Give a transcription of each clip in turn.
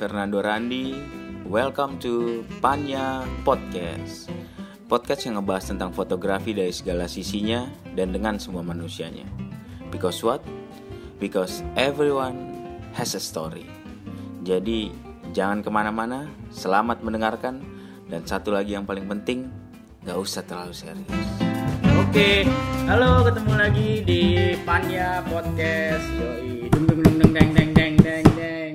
Fernando Randi. Welcome to Panya Podcast. Podcast yang ngebahas tentang fotografi dari segala sisinya dan dengan semua manusianya. Because what? Because everyone has a story. Jadi jangan ke mana-mana, selamat mendengarkan. Dan satu lagi yang paling penting, gak usah terlalu serius. Oke, halo ketemu lagi di Panya Podcast. Yoi, dung dung dung deng deng deng deng deng.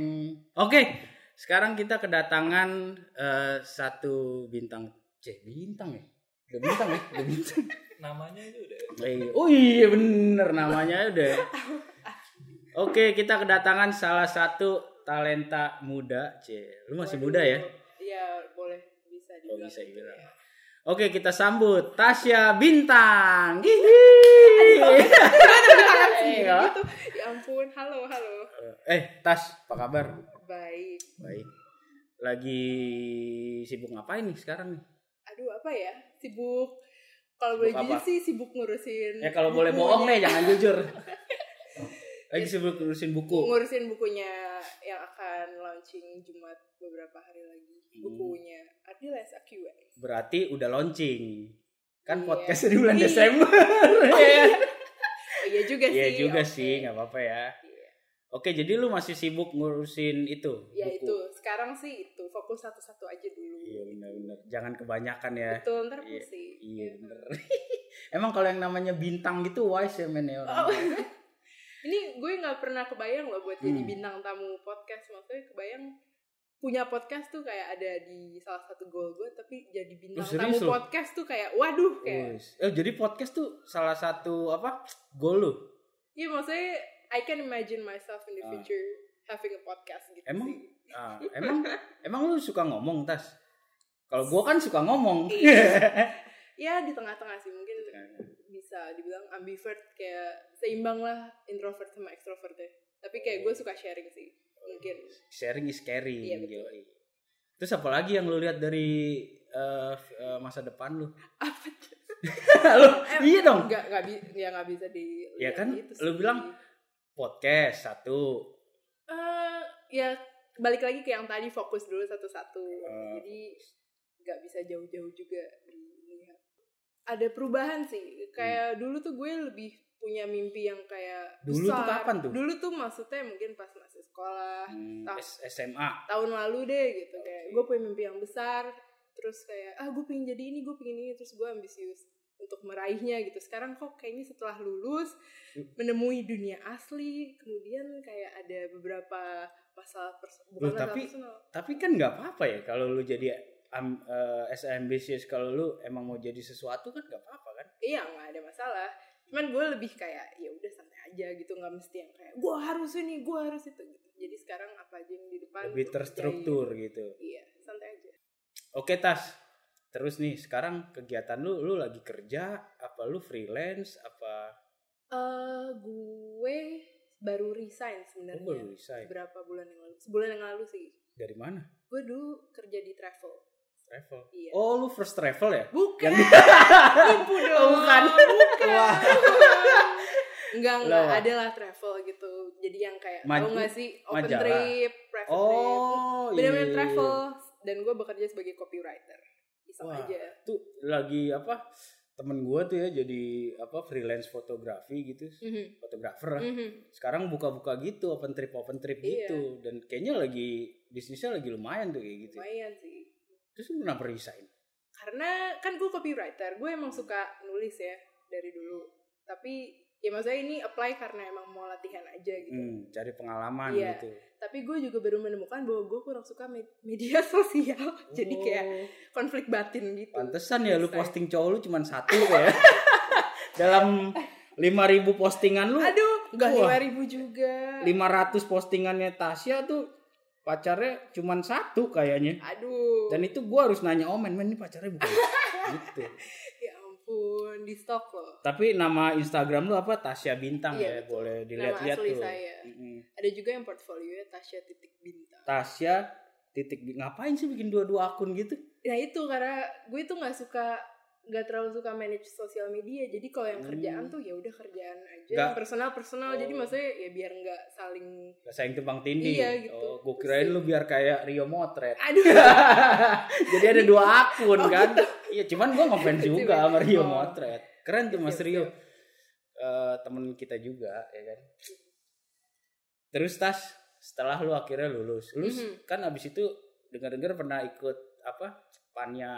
Oke, sekarang kita kedatangan eh, satu bintang. C bintang ya? Udah bintang ya? Udah bintang. namanya itu udah Eh, Oh iya bener namanya udah. Oke, kita kedatangan salah satu talenta muda. C, lu masih muda ya? Iya, boleh bisa Oh dibilang. bisa gitu bilang. ya. Oke kita sambut Tasya Bintang. Hihi. Eh? Gitu. Ya ampun, halo, halo. Eh Tas, apa kabar? Baik. Baik. Lagi sibuk ngapain nih sekarang nih? Aduh, apa ya? Sibuk. Kalau boleh jujur sih sibuk ngurusin. Eh kalau boleh bohong deh, jangan jujur. Lagi sibuk ngurusin buku. Ngurusin bukunya yang akan launching Jumat beberapa hari lagi. Hmm. Bukunya Adil SAQA. Berarti udah launching. Kan Iya. podcast di bulan Iya. Desember. Oh iya juga sih. Iya juga oke. sih, nggak apa-apa ya. Iya. Oke, jadi lu masih sibuk ngurusin itu? Ya buku? itu, sekarang sih itu fokus satu-satu aja dulu. Iya benar-benar. Jangan kebanyakan ya. Betul, ntar Iya, pusing. Iya bener. Emang kalau yang namanya bintang gitu wise ya men ya orang. Oh. Ini gue nggak pernah kebayang loh buat jadi Hmm. bintang tamu podcast. Maksudnya kebayang punya podcast tuh kayak ada di salah satu goal gue, tapi jadi bintang Oh, tamu podcast tuh kayak waduh kayak. Eh, jadi podcast tuh salah satu apa goal lu? Iya maksudnya I can imagine myself in the Ah. future having a podcast gitu Emang? sih. Ah, emang emang lu suka ngomong tas? Kalau gua kan suka ngomong. Ya di tengah-tengah sih mungkin bisa dibilang ambivert kayak seimbang lah introvert sama extrovert ya. Tapi kayak gue suka sharing sih mungkin. Sharing is caring. Iya, betul. Terus apa lagi yang lu lihat dari eh, eh, masa depan lu? Apa lu iya dong. Nggak nggak bi ya nggak bisa di. Ya kan, lu bilang Podcast satu. Eh, ya balik lagi ke yang tadi fokus dulu satu-satu. Eh. Jadi nggak bisa jauh-jauh juga dilihat. Ada perubahan sih. Kayak dulu tuh gue lebih punya mimpi yang kayak Hmm. Dulu tuh besar. kapan tuh? Dulu tuh maksudnya mungkin pas masih sekolah Hmm, tahu. S- SMA. tahun lalu deh gitu kayak gue punya mimpi yang besar terus kayak ah gue pengen jadi ini gue pengen ini terus gue ambisius untuk meraihnya gitu sekarang kok kayaknya setelah lulus Hmm. menemui dunia asli kemudian kayak ada beberapa masalah pers Loh, bukan masalah tapi- personal Tapi kan nggak apa-apa ya kalau lu jadi um, uh, as ambitious kalau lu emang mau jadi sesuatu kan nggak apa-apa kan? iya nggak ada masalah cuman gue lebih kayak ya udah santai aja gitu nggak mesti yang kayak gue harus ini gue harus itu gitu jadi sekarang apa aja yang di depan Lebih terstruktur gitu. iya santai aja Oke Tas, terus nih sekarang kegiatan lu, lu lagi kerja, apa lu freelance, apa Eh, gue baru resign sebenarnya. baru resign? Beberapa bulan yang lalu. Sebulan yang lalu sih. Dari mana? Gue dulu kerja di travel. Travel. Iya. Oh lu first travel ya? Bukan. Yang- Nipu dong. Oh, bukan. Bukan. enggak, enggak. Lah. Ada lah travel gitu. Jadi yang kayak, Maj- tau gak sih? Open majalah. trip, private trip. Oh iya. Bener-bener iya, travel. iya. Dan gue bekerja sebagai copywriter. Iseng Wah. aja. Tuh lagi apa? Temen gua tuh ya jadi apa freelance fotografi gitu, Mhm. fotografer lah. Mhm. sekarang buka-buka gitu open trip open trip Iya. gitu dan kayaknya lagi bisnisnya lagi lumayan tuh kayak gitu Lumayan sih. terus kenapa resign karena kan gue copywriter gue emang suka nulis ya dari dulu tapi ya maksudnya ini apply karena emang mau latihan aja gitu. Hmm, cari pengalaman Iya. gitu. Tapi gue juga baru menemukan bahwa gue kurang suka med- media sosial. Jadi kayak Oh, konflik batin gitu. Pantesan ya lu posting cowok lu cuma satu ya. Dalam 5000 postingan lu aduh nggak lima ribu juga. 500 postingannya Tasya tuh pacarnya cuma satu kayaknya. Aduh. Dan itu gua harus nanya omen men ini pacarnya bukan gitu ampun di stok loh. Tapi nama Instagram lu apa? Tasya Bintang Iya, ya betul. boleh dilihat-lihat tuh. saya. Mm-mm. ada juga yang portfolio Tasya titik bintang. Tasya titik ngapain sih bikin dua-dua akun gitu? Nah itu karena gue tuh nggak suka nggak terlalu suka manage sosial media jadi kalau yang Hmm. kerjaan tuh ya udah kerjaan aja Nggak- personal personal jadi Oh. maksudnya ya biar nggak saling Gak sayang tumpang tindih. Iya, gitu. Oh, gue kirain lu biar kayak Rio Motret. aduh Jadi ada dua akun Oh, kan. Iya, cuman gue ngefans juga sama Rio Oh. Motret. Keren tuh Mas Siap, Rio. Eh, temen kita juga ya kan. Terus Tas, setelah lu akhirnya lulus. Lulus Mhm. kan abis itu dengar-dengar pernah ikut apa? Panya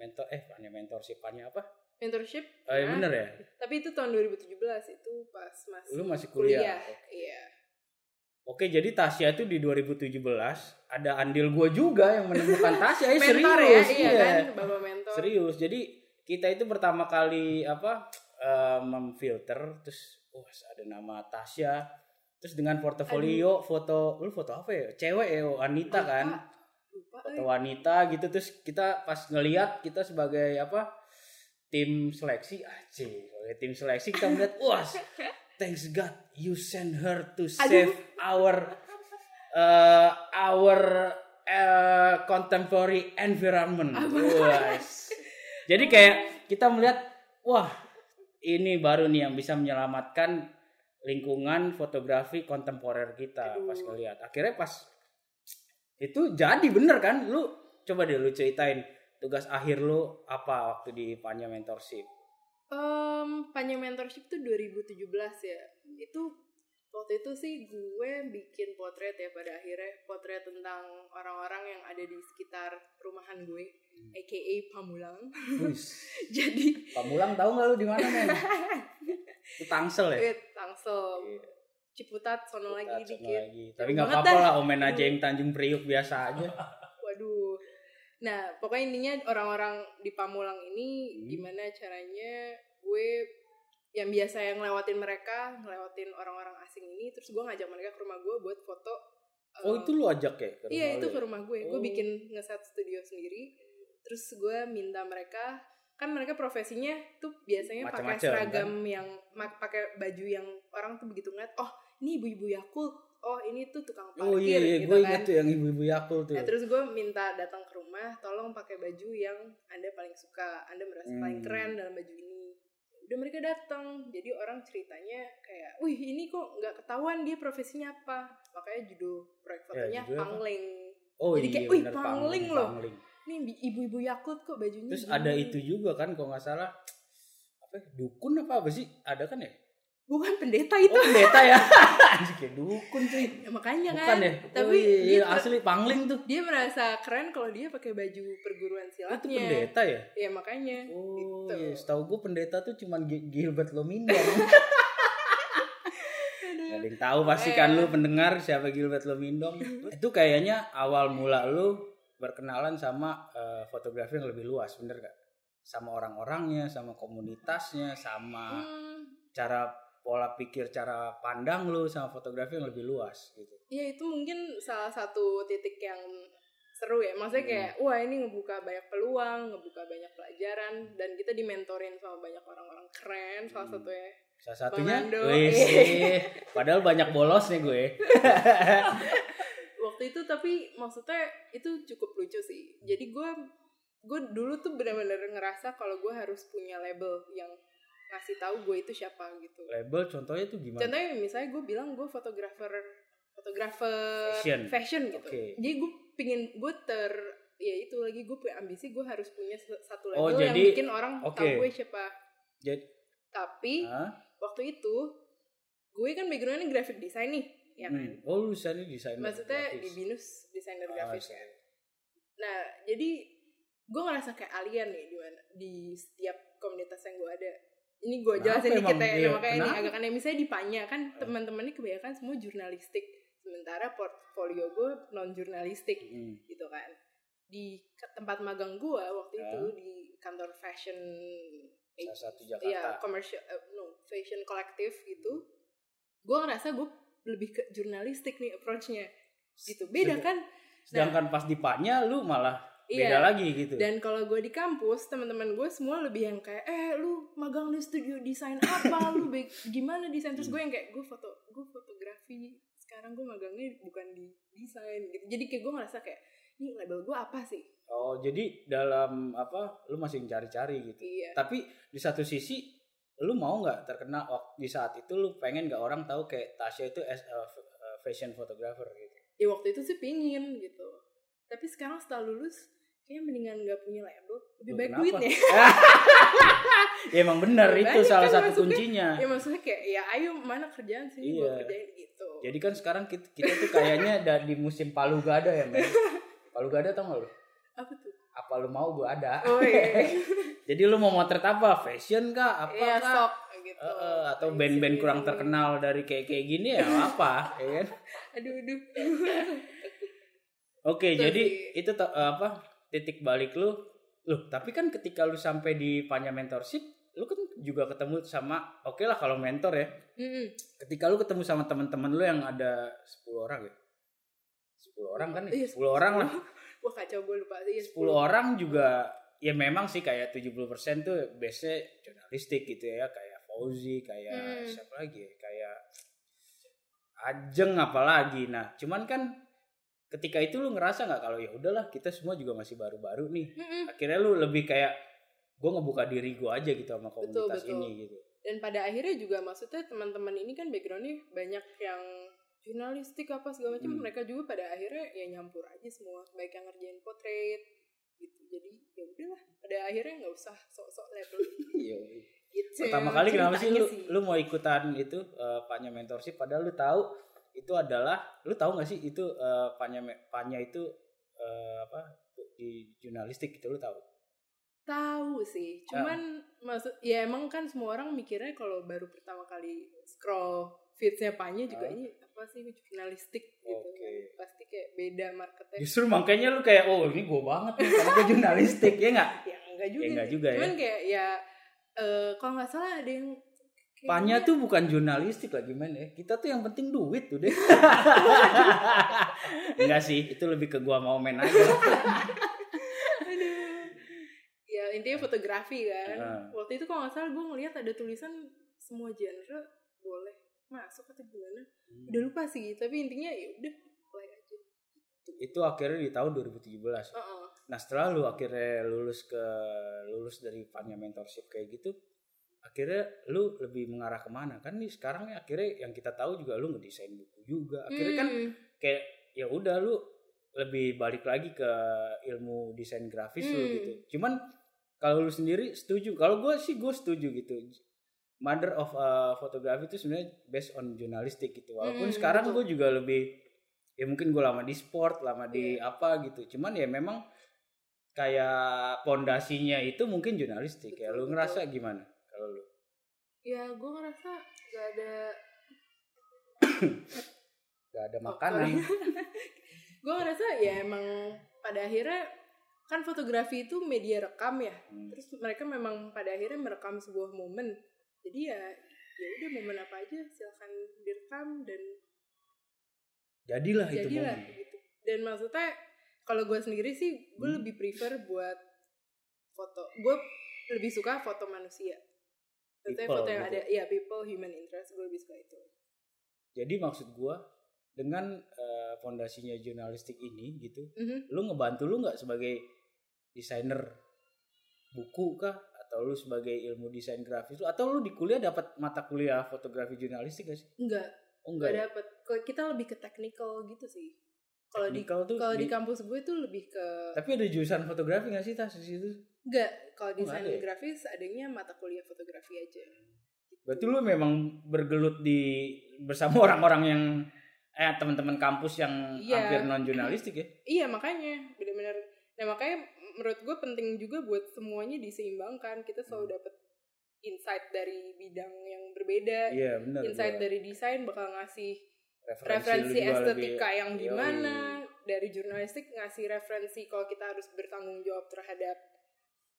mentor eh panya mentorship panya apa? mentorship Oh, iya Nah, bener ya? tapi itu tahun 2017 itu pas masih Lu masih kuliah. iya Oke, jadi Tasya itu di 2017 ada andil gue juga yang menemukan Tasya. Eh, mentor serius, ya iya kan bapak mentor Serius. Jadi kita itu pertama kali apa eh, memfilter terus wah ada nama Tasya. Terus dengan portofolio foto lu foto apa ya? Cewek ya Wanita kan. Lupa Foto eh. wanita gitu terus kita pas ngeliat kita sebagai apa? tim seleksi aja. Sebagai tim seleksi kita melihat wah thanks God you send her to save our uh, our uh, contemporary environment. Wah. Jadi kayak kita melihat wah ini baru nih yang bisa menyelamatkan lingkungan fotografi kontemporer kita pas ngeliat. Akhirnya pas itu jadi bener kan? Lu coba deh lu ceritain tugas akhir lu apa waktu di Panya Mentorship. Em, Panya mentorship tuh 2017 ya. Itu waktu itu sih gue bikin potret ya pada akhirnya potret tentang orang-orang yang ada di sekitar perumahan gue, Hmm. aka Pamulang. Jadi Pamulang tahu nggak lu di mana men? Tangsel ya? eh, Tangsel, Iya. Ciputat, sono lagi Kita dikit. lagi. Tapi nggak apa-apa lah, omen aja yang Tanjung Priuk biasa aja. Waduh. Nah, pokoknya intinya orang-orang di Pamulang ini Hmm. gimana caranya gue yang biasa yang ngelewatin mereka, ngelewatin orang-orang asing ini, terus gue ngajak mereka ke rumah gue buat foto. Oh eh, itu lu ajak ya? ke Iya itu ke ya? rumah gue. Gue Oh. bikin ngeset studio sendiri. Terus gue minta mereka kan mereka profesinya tuh biasanya pakai Macam-macam, seragam yang mak- pakai baju yang orang tuh begitu ngeliat oh ini ibu-ibu Yakult oh ini tuh tukang parkir Oh iya iya, gitu gue kan. ingat tuh yang ibu-ibu Yakul tuh. Nah, terus gue minta datang ke rumah, tolong pakai baju yang Anda paling suka, Anda merasa paling Hmm. keren dalam baju ini. Udah mereka datang, jadi orang ceritanya kayak, wih ini kok nggak ketahuan dia profesinya apa. Makanya judul proyek fotonya Ya? Pangling. oh jadi iya kayak, "Wih, bener, pangling loh." pangling. Ini bi- ibu-ibu Yakult kok bajunya. Terus gini. ada itu juga kan kalau nggak salah apa ya, dukun apa apa sih? Ada kan ya? Bukan pendeta itu. Oh pendeta ya? Anjir dukun cuy. Ya, makanya Bukan kan. ya? Tapi oh, iya, dia, iya, asli pangling tuh. dia merasa keren kalau dia pakai baju perguruan Oh, itu pendeta ya? Ya makanya. Oh Gitu. iya, setahu gue pendeta tuh cuman Gi- Gilbert Lomindong. Gak ada yang tahu pasti kan lu pendengar siapa Gilbert Lomindong. itu kayaknya awal mula lu berkenalan sama eh, fotografi yang lebih luas, bener gak? Sama orang-orangnya, sama komunitasnya, sama Hmm, cara pola pikir, cara pandang lu sama fotografi yang lebih luas gitu. Ya itu mungkin salah satu titik yang seru ya. Maksudnya Hmm. kayak wah ini ngebuka banyak peluang, ngebuka banyak pelajaran dan kita dimentorin sama banyak orang-orang keren salah Hmm. satunya. Salah satunya, wih sih. Padahal banyak bolos nih gue. Waktu itu tapi maksudnya itu cukup lucu sih. Jadi gue gue dulu tuh benar-benar ngerasa kalau gue harus punya label yang ngasih tahu gue itu siapa gitu. Label contohnya tuh gimana? Contohnya misalnya gue bilang gue fotografer fotografer Fashion. gitu. Oke. Jadi gue pingin gue ter ya itu lagi gue punya ambisi gue harus punya satu Oh, label yang jadi- bikin orang oke. tahu gue siapa. Jadi, Tapi Hah? waktu itu gue kan backgroundnya graphic design nih, ya kan. Hmm. Oh lu misalnya desainer. Maksudnya grafis. di binus desainer Ah, grafis kan. Nah jadi gue ngerasa kayak alien nih di mana di setiap komunitas yang gue ada. Ini gue Kenapa jelasin dikit ya, Iya, makanya ini kenapa? agak aneh. Misalnya di Panya kan teman-temannya kebanyakan semua jurnalistik, sementara portfolio gue non jurnalistik Hmm. gitu kan. Di tempat magang gue waktu Ya. itu di kantor fashion, Salah satu ya Jakarta. commercial, eh, no fashion kolektif gitu. Gue ngerasa gue lebih ke jurnalistik nih approach-nya gitu. Beda Sedang- kan? Sedangkan pas di Paknya lu malah beda Iya. lagi gitu. Dan kalau gue di kampus, teman-teman gue semua lebih yang kayak, eh lu magang di studio desain apa, lu gimana desain terus gue yang kayak gue foto, gue fotografi sekarang gue magangnya bukan di desain gitu jadi kayak gue ngerasa kayak ini label gue apa sih Oh, jadi dalam apa lu masih mencari-cari gitu. iya Tapi di satu sisi lu mau nggak terkena waktu di saat itu lu pengen nggak orang tahu kayak Tasya itu as a fashion photographer gitu. ya waktu itu sih pingin gitu tapi sekarang setelah lulus kayak mendingan nggak punya label lebih baik kenapa? duitnya ya emang bener Ya, itu salah kan satu kuncinya. ya maksudnya kayak ya ayo mana kerjaan sih Iya. gue kerjain gitu Jadi kan sekarang kita, kita tuh kayaknya ada di musim palu gada ya, men. Palu gada tau gak lu? apa tuh Apa lu mau gua ada. oh iya Jadi lu mau motret apa? Fashion kah? Apa iya kah? sok gitu eh, atau Iya band-band kurang terkenal dari kayak kayak gini ya apa, ya kan? aduh aduh Oke, Itu jadi sih. itu eh, apa titik balik lu? Loh, tapi kan ketika lu sampai di Panya Mentorship, lu kan juga ketemu sama oke lah kalau mentor ya. Mm-mm. Ketika lu ketemu sama teman-teman lu yang ada 10 orang ya. 10 orang kan ya? Iya, 10 orang lah. wah kacau gue lupa sih 10 orang juga ya memang sih kayak 70% tuh biasanya jurnalistik gitu ya, kayak Fauzi, kayak Hmm. siapa lagi ya? Kayak Ajeng apalagi. Nah, cuman kan ketika itu lu ngerasa nggak kalau ya udahlah kita semua juga masih baru-baru nih. Mm-mm. Akhirnya lu lebih kayak gue ngebuka diri gue aja gitu sama komunitas betul. ini gitu. dan pada akhirnya juga maksudnya teman-teman ini kan backgroundnya banyak yang jurnalistik apa segala macam Hmm. mereka juga pada akhirnya ya nyampur aja semua baik yang ngerjain portrait gitu. Jadi ya udahlah pada akhirnya nggak usah sok-sok label Iya. gitu. Pertama kali kenapa sih lu lu mau ikutan itu uh, Panya mentorship? Padahal lu tahu itu adalah lu tahu nggak sih itu uh, Panya Panya itu uh, apa di jurnalistik itu lu tahu? tahu sih. Cuman maksud ya emang kan semua orang mikirnya kalau baru pertama kali scroll feedsnya Panya juga Ah. ini apa sih jurnalistik gitu Oke. kan. pasti kayak beda marketnya Justru makanya lu kayak oh ini gue banget nih karena gue jurnalistik ya nggak? ya enggak juga Ya enggak juga ya. cuman kayak ya eh, kalau nggak salah ada yang Panya tuh bukan jurnalistik lagi men ya. Kita tuh yang penting duit tuh deh. Enggak sih, itu lebih ke gua mau main aja. Aduh. ya intinya fotografi kan Ah. waktu itu kalau nggak salah gue ngeliat ada tulisan semua genre boleh masuk atau gimana udah lupa sih tapi intinya ya udah play aja itu akhirnya di tahun 2017. Heeh. Nah setelah lu akhirnya lulus ke lulus dari Panya mentorship kayak gitu, akhirnya lu lebih mengarah ke mana kan nih sekarang ya akhirnya yang kita tahu juga lu ngedesain buku juga. Akhirnya kan Hmm. kayak ya udah lu lebih balik lagi ke ilmu desain grafis lu Hmm. gitu. Cuman kalau lu sendiri setuju? Kalau gue sih gue setuju gitu. Mother of uh, photography itu sebenarnya based on jurnalistik gitu. Walaupun Hmm, sekarang gue juga lebih ya mungkin gue lama di sport, lama di Iya. apa gitu. Cuman ya memang kayak pondasinya itu mungkin jurnalistik ya. Lu betul. ngerasa gimana kalau lu? ya gue ngerasa gak ada Gak ada Oh, makanan. gue ngerasa ya emang pada akhirnya kan fotografi itu media rekam ya Hmm. terus mereka memang pada akhirnya merekam sebuah momen jadi ya ya udah momen apa aja silakan direkam dan Jadilah itu jadilah momen. gitu dan maksudnya kalau gue sendiri sih gue Hmm. lebih prefer buat foto gue lebih suka foto manusia Maksudnya People foto yang gitu. ada ya people human interest gue lebih suka itu Jadi maksud gua dengan eh, fondasinya jurnalistik ini gitu, Mhm. lu ngebantu lu nggak sebagai desainer buku kah atau lu sebagai ilmu desain grafis lu atau lu di kuliah dapat mata kuliah fotografi jurnalistik gak sih? enggak Oh enggak enggak. ya? Kalau kita lebih ke technical gitu sih kalau di kalau di di- kampus gue tuh lebih ke Tapi ada jurusan fotografi gak sih tas di situ? enggak kalau Oh, desain ada ya? grafis adanya mata kuliah fotografi aja Berarti lu memang bergelut di bersama orang-orang yang eh teman-teman kampus yang Iya. hampir non jurnalistik ya? iya makanya benar-benar nah makanya menurut gue penting juga buat semuanya diseimbangkan kita selalu Hmm. dapat insight dari bidang yang berbeda Iya benar. insight gua. dari desain bakal ngasih referensi, referensi estetika lebih- yang Yoi. gimana dari jurnalistik ngasih referensi kalau kita harus bertanggung jawab terhadap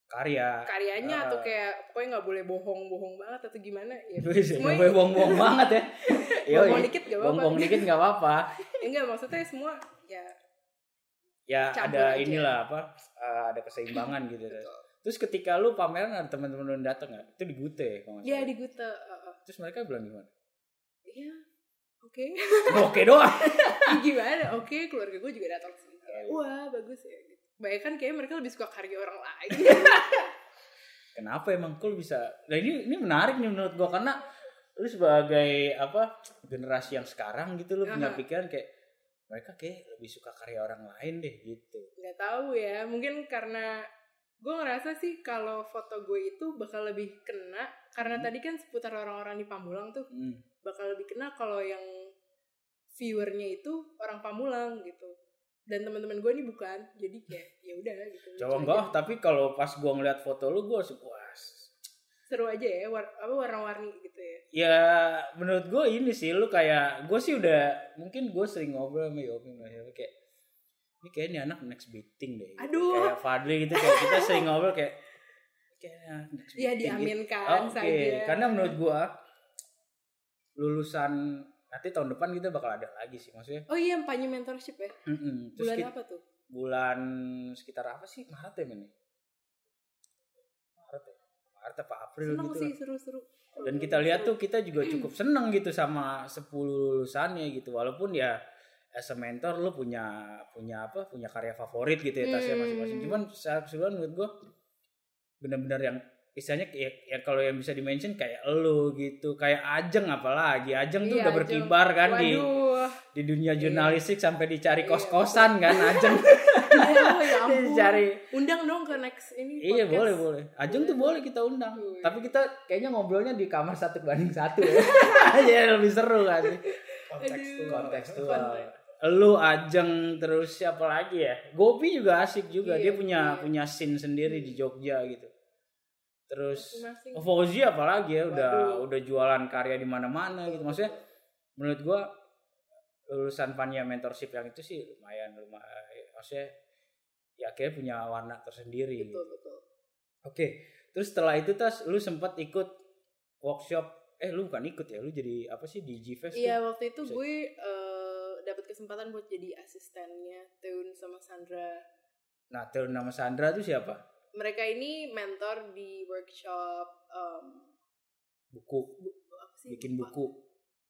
karya. karyanya Ah. atau kayak pokoknya nggak boleh bohong-bohong banget atau gimana ya nggak boleh buang-buang banget ya. Buang-buang dikit gak apa-apa. Buang-buang dikit nggak apa-apa. Ya, enggak maksudnya semua ya Ya Campur ada aja. inilah apa? eh, ada keseimbangan gitu. Terus ketika lu pameran ada teman-teman lu datang nggak? Itu di Gute ya kalau ya di Gute uh, uh. Terus mereka bilang gimana? ya oke Oke doang. gimana oke keluarga gue juga datang sih Kayak, wah bagus ya gitu Bahkan kayak mereka lebih suka karya orang lain Kenapa emang kul bisa? Nah ini ini menarik nih menurut gua karena lu sebagai apa generasi yang sekarang gitu lu punya pikiran kayak mereka kayak lebih suka karya orang lain deh gitu. nggak tahu ya mungkin karena gue ngerasa sih kalau foto gue itu bakal lebih kena karena Hmm. tadi kan seputar orang-orang di Pamulang tuh Hmm. bakal lebih kena kalau yang viewernya itu orang Pamulang gitu dan teman-teman gue ini bukan jadi kayak ya udah gitu Coba enggak, tapi kalau pas gua ngeliat foto lu langsung puas. Seru aja ya war- apa warna-warni gitu ya Ya menurut gue ini sih lu kayak gue sih udah mungkin gue sering ngobrol sama Yopi kayak ini kayak ini anak next beating deh. gitu. Aduh. Kayak Fadli gitu kayak kita sering ngobrol kayak next ya gitu. diaminkan Oke, saja karena menurut gua lulusan nanti tahun depan kita bakal ada lagi sih maksudnya. oh iya Panyu mentorship ya Mm-mm. Terus bulan kita- apa tuh bulan sekitar apa sih Maret ya men? Maret apa April seneng gitu. sih lah. seru-seru Dan kita lihat tuh kita juga cukup seneng gitu sama 10 lulusannya gitu. Walaupun ya as a mentor lu punya punya apa? Punya karya favorit gitu ya tasnya Hmm. masing-masing. Cuman secara keseluruhan menurut gua benar-benar yang istilahnya ya, ya kalau yang bisa dimention kayak lu gitu, kayak Ajeng apalagi. Ajeng tuh Iya, udah Ajeng. berkibar kan di waduh di dunia jurnalistik sampai dicari Iya. kos-kosan kan Ajeng. Iya, ya. Dicari undang dong ke next ini Iya podcast. boleh boleh. Ajeng tuh boleh kita undang. Wih. Tapi kita kayaknya ngobrolnya di kamar satu banding satu ya. Jadi lebih seru kan sih. Kontekstual. Fun, Lu Ajeng terus siapa lagi ya? Gopi juga asik juga. Iya, Dia punya iya. punya scene sendiri di Jogja gitu. Terus Masing-masing. Fauzi apalagi ya udah Waduh. udah jualan karya di mana-mana gitu. Maksudnya menurut gua lulusan Pania mentorship yang itu sih lumayan lumayan maksudnya ya akhirnya punya warna tersendiri gitu. betul betul Oke, terus setelah itu tas lu sempat ikut workshop eh lu bukan ikut ya, lu jadi apa sih di G-Fest iya waktu itu Bisa- gue eh, dapat kesempatan buat jadi asistennya Teun sama Sandra Nah, terus nama Sandra tuh siapa? mereka ini mentor di workshop em, Buku, bu- apa sih bikin buku,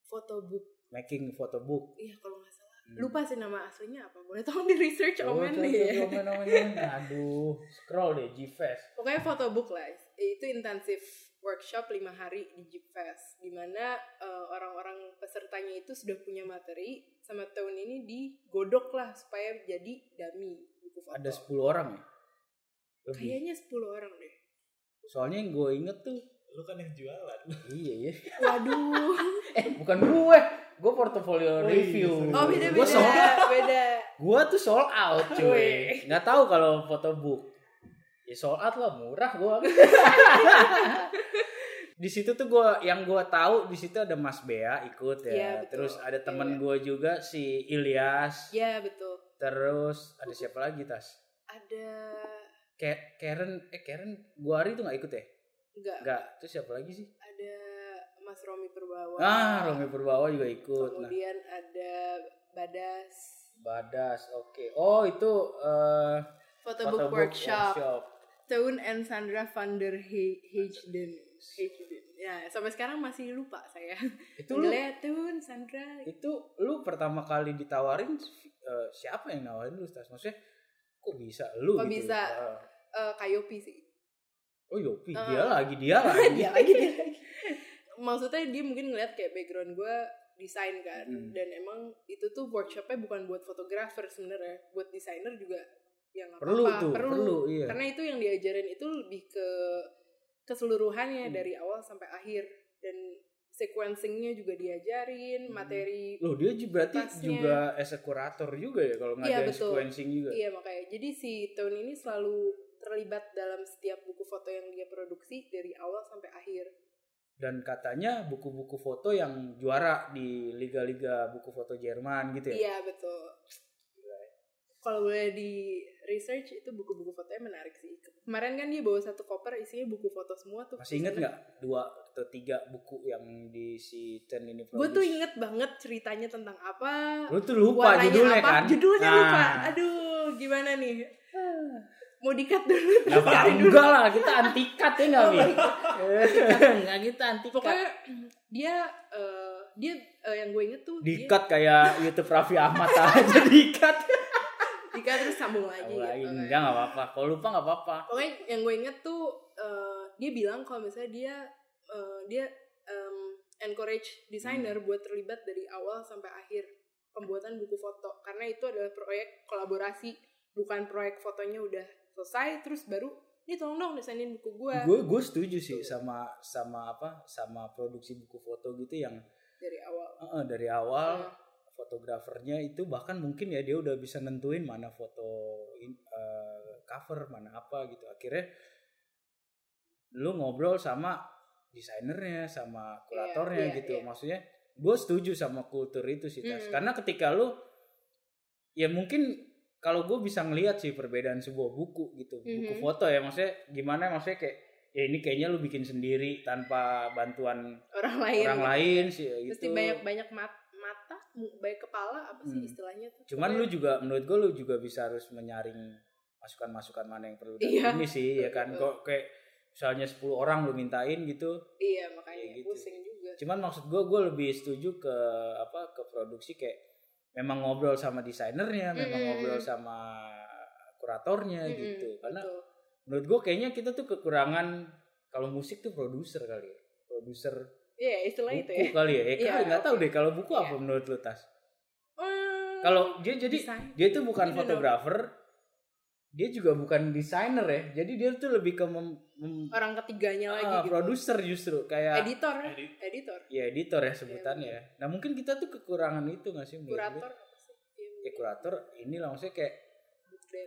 foto book making photo book. iya kalau nggak salah. Lupa sih nama aslinya apa boleh tolong di research Oh, omen coba, omen, omen, omen. Aduh, scroll deh G-Fest. pokoknya foto book lah itu intensif workshop lima hari di Jeep Fest di mana eh, orang-orang pesertanya itu sudah punya materi sama tahun ini digodok lah supaya jadi dummy buku foto Ada 10 orang ya? Lebih. kayaknya 10 orang deh Soalnya yang gue inget tuh, Lu kan yang jualan. iya ya. waduh Eh, bukan gue. Gue portofolio iya, review. oh beda Gue beda sold, beda gue tuh sold out cuy. Wih. Nggak tahu kalau foto book. Ya sold out lah, murah gue. di situ tuh gue yang gue tahu di situ ada Mas Bea ikut ya. Iya, betul. Terus ada temen Iya. gue juga si Ilyas. ya betul Terus ada siapa lagi tas? ada Ke Karen, eh Karen Guari tuh nggak ikut ya? enggak Nggak. Terus siapa lagi sih? ada Mas Romi Purbawa Ah, Romi Purbawa juga ikut. Nah, kemudian ada Badas Badas, oke. Oh itu eh Photobook photobook Workshop, workshop. Teun and Sandra van der He- Heijden. Heijden. Ya, sampai sekarang masih lupa saya. Itu lu Teun, Sandra. itu lu pertama kali ditawarin eh, siapa yang nawarin lu Tas? Maksudnya kok bisa lu Kok gitu? bisa? Ah. eh Kayopi sih. oh Yopi, dia lagi, dia lagi. dia lagi dia lagi. Maksudnya dia mungkin ngeliat kayak background gue desain kan Hmm. dan emang itu tuh workshopnya bukan buat fotografer sebenarnya buat desainer juga yang apa Perlu tuh, perlu, iya. karena itu yang diajarin itu lebih ke keseluruhannya Hmm. dari awal sampai akhir dan sequencingnya juga diajarin Hmm. materi Loh dia juga berarti Tasnya. juga as a kurator juga ya kalau Iya, ngajarin betul. sequencing juga. iya makanya jadi si tahun ini selalu terlibat dalam setiap buku foto yang dia produksi dari awal sampai akhir Dan katanya buku-buku foto yang juara di liga-liga buku foto Jerman gitu ya. iya betul. Kalau boleh di research itu buku-buku fotonya menarik sih. Kemarin kan dia bawa satu koper isinya buku foto semua tuh. Masih inget nggak? Dua atau tiga buku yang di si Ten ini gue tuh inget banget ceritanya tentang apa. Lu tuh lupa judulnya apa? kan? judulnya Nah. lupa aduh gimana nih mau dikat dulu Nggak apa enggak lah kita anti cut ya nggak Oh, Mi? baik. Nggak kita anti cut. pokoknya dia eh, dia eh, yang gue inget tuh Dikat kayak YouTube Raffi Ahmad aja dikat. dia Dika terus sambung lagi lagi gitu kan. enggak nggak apa-apa. Kalau lupa nggak apa-apa. pokoknya yang gue inget tuh eh, dia bilang kalau misalnya dia eh, dia em, encourage desainer Hmm. buat terlibat dari awal sampai akhir pembuatan buku foto karena itu adalah proyek kolaborasi bukan proyek fotonya udah selesai terus baru ini tolong dong desainin buku gue Gue gue setuju sih sama sama apa sama produksi buku foto gitu yang dari awal eh, dari awal Nah, fotografernya itu bahkan mungkin ya dia udah bisa nentuin mana foto in- eh, cover mana apa gitu akhirnya lu ngobrol sama desainernya sama kuratornya iya, gitu iya. maksudnya gue setuju sama kultur itu sih Tas. Mm. karena ketika lu ya mungkin kalau gue bisa ngelihat sih perbedaan sebuah buku gitu buku Mhm. foto ya maksudnya gimana maksudnya kayak ya ini kayaknya lu bikin sendiri tanpa bantuan orang lain orang lain sih ya mesti gitu. banyak banyak mata mu- banyak kepala apa sih Hmm. istilahnya tuh Cuman lu juga menurut gue lu juga bisa harus menyaring masukan-masukan mana yang perlu Iya. ini sih ya kan Betul. kok kayak misalnya 10 orang lu mintain gitu. iya makanya Kayak gitu. pusing juga Cuman maksud gue gue lebih setuju ke apa ke produksi kayak memang ngobrol sama desainernya, memang ngobrol sama kuratornya Mm-mm, gitu. Karena betul. menurut gue kayaknya kita tuh kekurangan kalau musik tuh produser kali ya. Produser iya istilah buku itu ya kali ya. Eh, Iya, kali nggak tahu deh kalau buku apa Iya. menurut lu Tas? Hmm, Kalau dia jadi desain. dia itu bukan Dia fotografer dia juga bukan desainer ya jadi dia tuh lebih ke mem, mem- orang ketiganya lagi ah, gitu. produser justru kayak editor Edit- editor. Ya editor ya sebutannya ya. Nah mungkin kita tuh kekurangan itu nggak sih kurator apa sih? Iya, ya kurator ini lah maksudnya kayak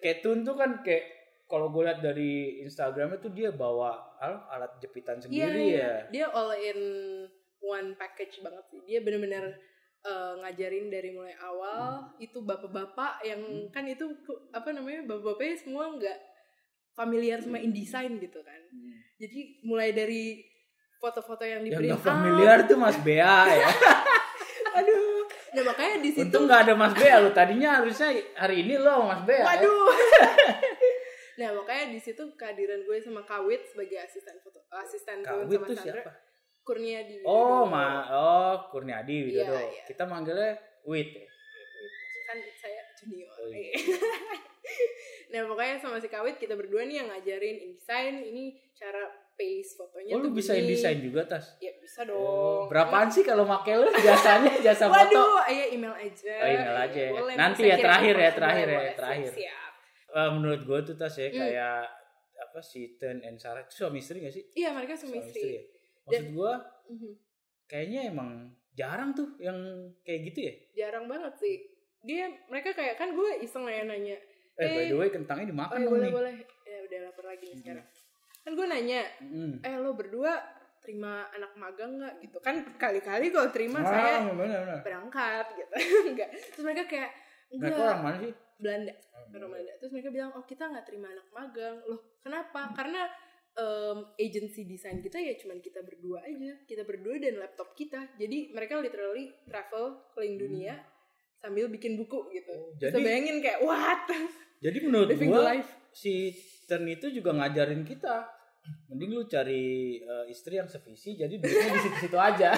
kayak Tun tuh kan kayak kalau gue lihat dari Instagramnya tuh dia bawa al- alat jepitan Iya, sendiri iya. ya. Dia all in one package banget sih. Dia bener-bener eh, ngajarin dari mulai awal itu bapak-bapak yang Hmm. kan itu apa namanya bapak-bapaknya semua nggak familiar sama InDesign gitu kan. Jadi mulai dari foto-foto yang di yang print familiar tuh Mas Bea ya. Aduh nah makanya di situ untung nggak ada Mas Bea. Lu tadinya harusnya hari ini lo sama Mas Bea. Ya. waduh. Nah makanya di situ kehadiran gue sama Kawit sebagai asisten foto asisten Kawit sama tuh siapa Kurniadi Oh, Widodo. ma oh Kurniadi Widodo. Iya, iya. Kita manggilnya Wit. ya? kan saya junior. Oh, iya. nah pokoknya sama si Kawit kita berdua nih yang ngajarin InDesign ini cara paste fotonya Oh, lu tuh bisa gini. desain juga tas? Ya bisa dong. Oh, berapaan sih kalau make lu jasanya jasa foto? Waduh, ayo email aja. Oh, email aja ya. Boleh, Nanti ya, terakhir ya, terakhir ya, terakhir. Siap. Eh, menurut gue tuh tas ya Hmm. kayak apa si Ten and Sarah itu suami istri gak sih? Iya mereka suami istri. ya. Maksud gue Mhm. kayaknya emang jarang tuh yang kayak gitu ya. Jarang banget sih. Dia mereka kayak kan gue iseng ya nanya. Eh, by Eh, the way kentangnya Oh dimakan ya dong boleh nih. boleh. Ya udah lapar lagi nih Mhm. sekarang. Kan gue nanya, Mm. eh lo berdua terima anak magang nggak gitu kan kali-kali kalau terima Ah, saya bener, bener. berangkat gitu enggak terus mereka kayak Mereka enggak orang mana sih? Belanda Oh, orang Belanda terus mereka bilang oh kita nggak terima anak magang loh kenapa karena em, agency desain kita ya cuman kita berdua aja kita berdua dan laptop kita jadi mereka literally travel keliling dunia sambil bikin buku gitu Oh, Bisa jadi- bayangin kayak what Jadi menurut gua life si Tern itu juga ngajarin kita. Mending lu cari eh, istri yang sevisi jadi duitnya di situ-situ aja.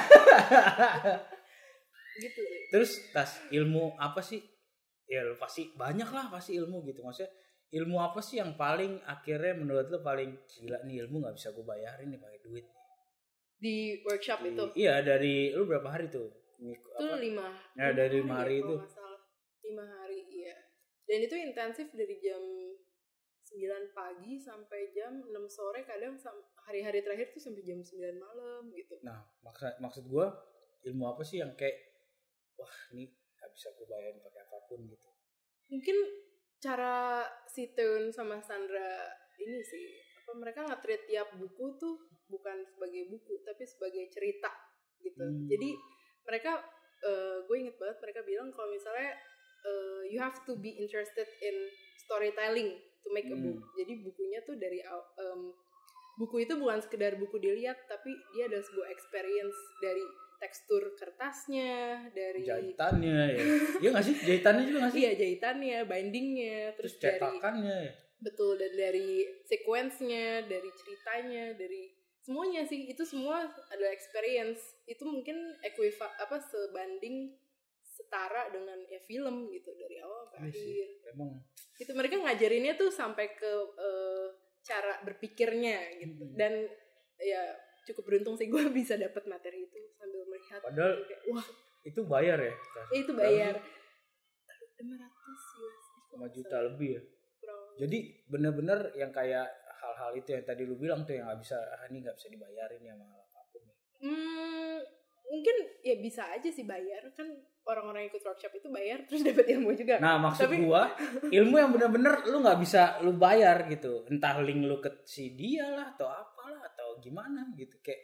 gitu Terus tas ilmu apa sih? Ya lu pasti banyak lah pasti ilmu gitu maksudnya. Ilmu apa sih yang paling akhirnya menurut lu paling gila nih ilmu nggak bisa gue bayarin nih pakai duit. di workshop Di- itu Iya dari lu berapa hari tuh? Itu apa? lima Ya, dari lima hari kalau itu. nggak salah. lima hari iya dan itu intensif dari jam 9 pagi sampai jam 6 sore kadang hari-hari terakhir tuh sampai jam 9 malam gitu Nah maksud maksud gue ilmu apa sih yang kayak wah ini nggak bisa gue bayarin pakai apa pun gitu. mungkin cara si Tun sama Sandra ini sih apa mereka nge-treat tiap buku tuh bukan sebagai buku tapi sebagai cerita gitu Hmm. jadi mereka gue inget banget mereka bilang kalau misalnya eh, you have to be interested in storytelling to make a Hmm. book jadi bukunya tuh dari em, buku itu bukan sekedar buku dilihat tapi dia ada sebuah experience dari tekstur kertasnya dari jahitannya ya. Iya nggak sih? Jahitannya juga nggak sih? Iya jahitannya bindingnya terus terus, dari cetakannya ya? Betul dan dari sequence-nya dari ceritanya dari semuanya sih. Itu semua adalah experience. Itu mungkin equiva apa sebanding setara dengan ya film gitu dari awal sampai Iya sih. akhir. Emang. Itu mereka ngajarinnya tuh sampai ke eh, cara berpikirnya gitu. Hmm. dan ya cukup beruntung sih gue bisa dapat materi itu sambil melihat Padahal- Kayak, wah itu bayar ya? Tas? itu bayar 500 US 5 juta lebih ya. kurang Jadi bener-bener yang kayak hal-hal itu yang tadi lu bilang tuh yang nggak bisa ah ini nggak bisa dibayarin ya mahal apa pun. Hmm, mungkin ya bisa aja sih bayar kan orang-orang yang ikut workshop itu bayar terus dapat ilmu juga. Nah maksud Tapi- gua ilmu yang bener-bener lu nggak bisa lu bayar gitu. Entah link lu ke si dia lah atau apalah atau gimana gitu kayak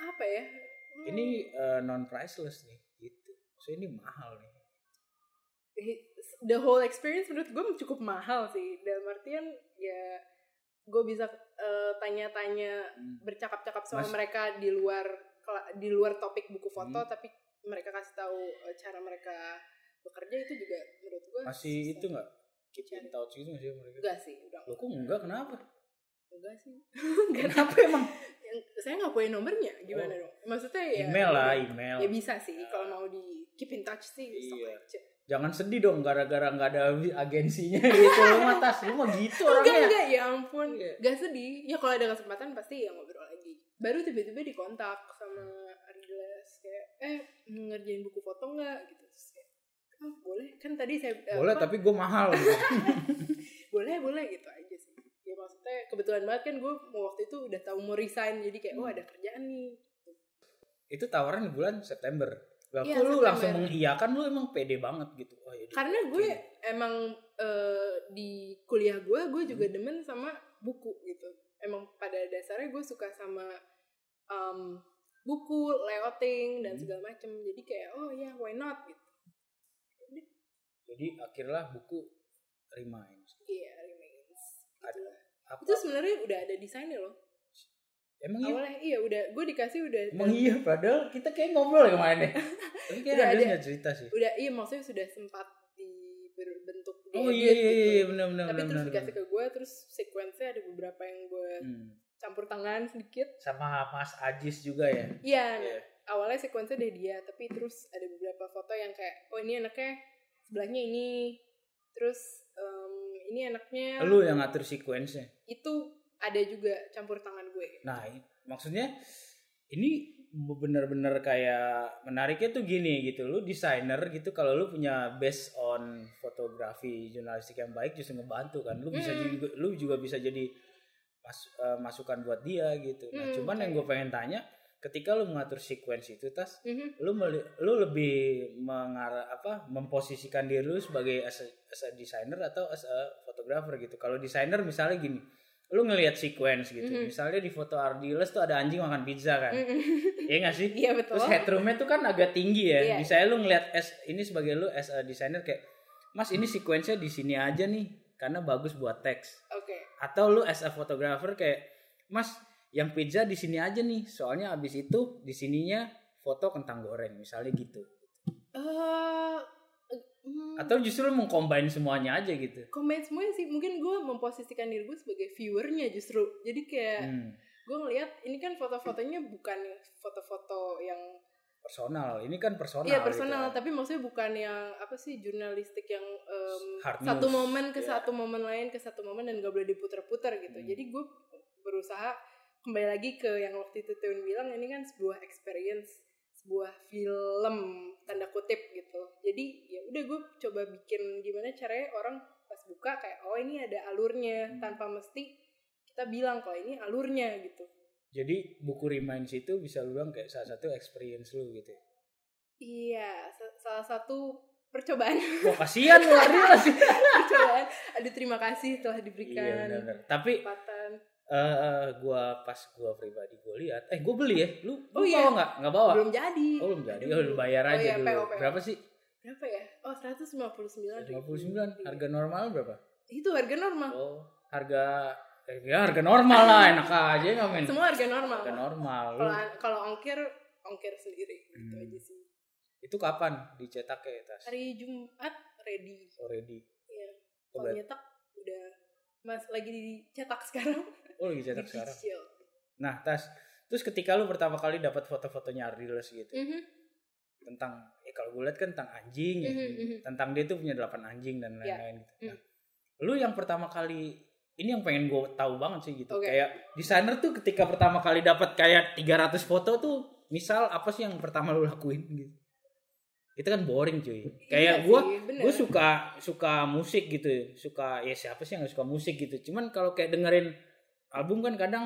apa ya? Hmm, ini non priceless nih gitu. So ini mahal nih. the whole experience menurut gue cukup mahal sih. Dalam artian ya gue bisa eh, tanya-tanya Hmm. bercakap-cakap sama Mas- mereka di luar di luar topik buku foto Hmm. tapi mereka kasih tahu eh, cara mereka bekerja itu juga menurut gue Masih itu nggak keep in touch gitu nggak sih mereka? enggak sih udah Lu kok enggak kenapa? enggak sih Kenapa emang? saya nggak punya nomornya gimana Oh. dong maksudnya ya Email lah email. ya bisa sih kalau mau di keep in touch sih Iya. aja. Jangan sedih dong gara-gara nggak ada agensinya gitu lu mah tas lu mah gitu enggak orangnya. enggak ya ampun Iya. gak sedih ya kalau ada kesempatan pasti ya ngobrol lagi baru tiba-tiba dikontak sama eh ngerjain buku foto nggak gitu terus kayak oh boleh kan tadi saya eh, Boleh apa, tapi gue mahal. gitu. boleh boleh gitu aja sih ya maksudnya kebetulan banget kan gue mau waktu itu udah tahu mau resign jadi kayak oh ada kerjaan nih itu tawaran di bulan September. Iya, kok lu September. langsung mengiyakan lu emang pede banget gitu. Oh, ya, karena gue emang eh, di kuliah gue gue juga Hmm. demen sama buku gitu emang pada dasarnya gue suka sama um, buku layouting dan Hmm. segala macem jadi kayak oh ya why not gitu Jadi akhirnya buku remains. iya remains gitu. Apa? itu sebenarnya udah ada desainnya loh Emang iya? awalnya iya udah gue dikasih udah Emang iya padahal kita kayak ngobrol ya kemarin ya. Tapi kayak Udah ada ada. cerita sih. udah iya maksudnya sudah sempat dibentuk Oh diedit iya iya gitu. iya benar benar tapi benar. terus benar. dikasih ke gue terus sequence-nya ada beberapa yang gue Hmm. Campur tangan sedikit Sama Mas Ajis juga ya. Iya, nah, Iya. awalnya sequence dari dia, tapi terus ada beberapa foto yang kayak, oh ini anaknya sebelahnya ini, terus em, ini anaknya Lu yang ngatur sequence-nya. itu ada juga campur tangan gue. Nah, maksudnya ini bener-bener kayak menariknya tuh gini gitu. Lu desainer gitu kalau lu punya based on fotografi jurnalistik yang baik justru ngebantu kan. Lu bisa Mm. juga lu juga bisa jadi mas- eh, masukan buat dia gitu. Nah, Mm, cuman yang gue pengen tanya ketika lu mengatur sequence itu tas Mhm. lu meli- lu lebih mengarah apa memposisikan diri lu sebagai as a, as a designer atau as a photographer gitu. Kalau desainer misalnya gini, lu ngelihat sequence gitu. Mhm. Misalnya di foto Ardiles tuh ada anjing makan pizza kan. Mhm. Iya gak sih? Iya betul. Terus headroomnya tuh kan agak tinggi ya. Iya. Misalnya lu ngelihat as ini sebagai lu as a designer kayak Mas ini sequence-nya di sini aja nih karena bagus buat teks. Oke. Atau lu as a photographer kayak Mas yang pizza di sini aja nih soalnya abis itu di sininya foto kentang goreng misalnya gitu. Eh, hmm, Atau justru mengcombine semuanya aja gitu. komen semuanya sih, mungkin gue memposisikan diri gue sebagai viewernya justru. Jadi kayak Hmm, gue ngelihat ini kan foto-fotonya bukan foto-foto yang personal. Ini kan personal. Iya personal, gitu. tapi maksudnya bukan yang apa sih jurnalistik yang Hard satu momen ke Iya. satu momen lain ke satu momen dan gak boleh diputer-puter gitu. Hmm. Jadi gue berusaha kembali lagi ke yang waktu itu Teun bilang ini kan sebuah experience, sebuah film tanda kutip gitu. Jadi ya udah gue coba bikin gimana caranya orang pas buka kayak oh ini ada alurnya Hmm. tanpa mesti kita bilang kalau ini alurnya gitu. Jadi buku Reminds itu bisa lu bilang kayak salah satu experience lu gitu. Iya, sa- salah satu percobaan Wah kasihan lu Ardiles. percobaan. Aduh terima kasih telah diberikan Iya benar-benar. Tapi kesempatan. eh gua pas gua pribadi gua lihat, eh gua beli ya. Lu, lu Oh, iya. bawa nggak? Nggak bawa? Belum jadi. Oh belum jadi. Oh, lu bayar Oh, aja iya, dulu. PO, PO. Berapa sih? Berapa ya? Oh 159 59. Harga normal berapa? Itu harga normal. Oh, harga ya harga normal lah, enak aja nggak men. Semua harga normal. Harga normal. Kalau kalau ongkir ongkir sendiri gitu Hmm. aja sih. itu kapan dicetaknya tas? Hari Jumat ready. Already. Iya. Oh, Kalau nyetak udah Mas lagi dicetak sekarang. Oh lagi cetak sekarang. Nah, tas terus ketika lu pertama kali dapat foto-fotonya Ariles gitu Mhm, tentang ya kalau gue lihat kan tentang anjing ya. mhm, mhm. Tentang dia tuh punya delapan anjing dan Ya. lain-lain gitu. Hmm. Nah, lu yang pertama kali ini yang pengen gue tahu banget sih gitu. Oke. Kayak desainer tuh ketika pertama kali dapat kayak 300 foto tuh misal apa sih yang pertama lu lakuin gitu. Itu kan boring cuy. Kayak Iya gue sih, bener. gue suka suka musik gitu suka ya siapa sih yang gak suka musik gitu cuman kalau kayak dengerin album kan kadang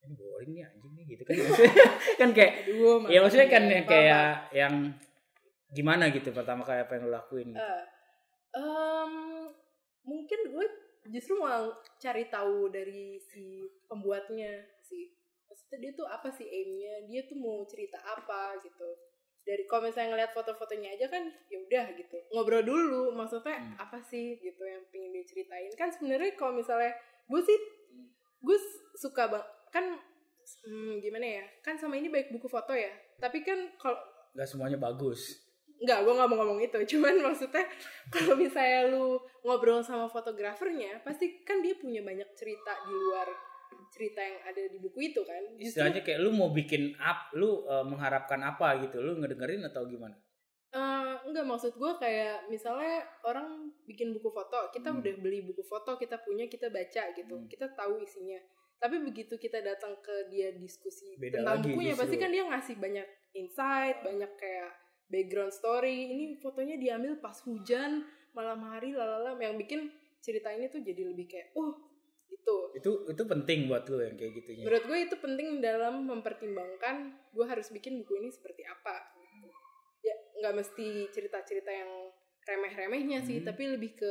ini boring nih anjing nih gitu kan kan kayak Aduh, ya maksudnya kan yang apa-apa. kayak yang gimana gitu pertama kali apa yang lo lakuin gitu. Eh, em, mungkin gue justru mau cari tahu dari si pembuatnya sih. Maksudnya dia tuh apa sih aimnya? Dia tuh mau cerita apa gitu. Dari kalau misalnya ngeliat foto-fotonya aja kan ya udah gitu. Ngobrol dulu maksudnya Hmm. apa sih gitu yang pengen dia ceritain kan sebenarnya kalau misalnya gue sih gue suka bang kan hmm, gimana ya? Kan sama ini baik buku foto ya. Tapi kan kalau nggak semuanya bagus Enggak, gue gak mau ngomong itu. Cuman maksudnya kalau misalnya lu ngobrol sama fotografernya, pasti kan dia punya banyak cerita di luar cerita yang ada di buku itu kan. Justru, istilahnya kayak lu mau bikin up lu eh, mengharapkan apa gitu lu ngedengerin atau gimana eh, enggak maksud gue kayak misalnya orang bikin buku foto, kita Hmm. udah beli buku foto, kita punya, kita baca gitu, Hmm. kita tahu isinya. Tapi begitu kita datang ke dia diskusi Beda tentang bukunya, justru. pasti kan dia ngasih banyak insight, banyak kayak background story. Ini fotonya diambil pas hujan, malam hari, lalala, yang bikin cerita ini tuh jadi lebih kayak, oh, itu. itu itu penting buat lu yang kayak gitunya Menurut gue itu penting dalam mempertimbangkan gue harus bikin buku ini seperti apa. Gitu. Ya nggak mesti cerita-cerita yang remeh-remehnya sih, Hmm. tapi lebih ke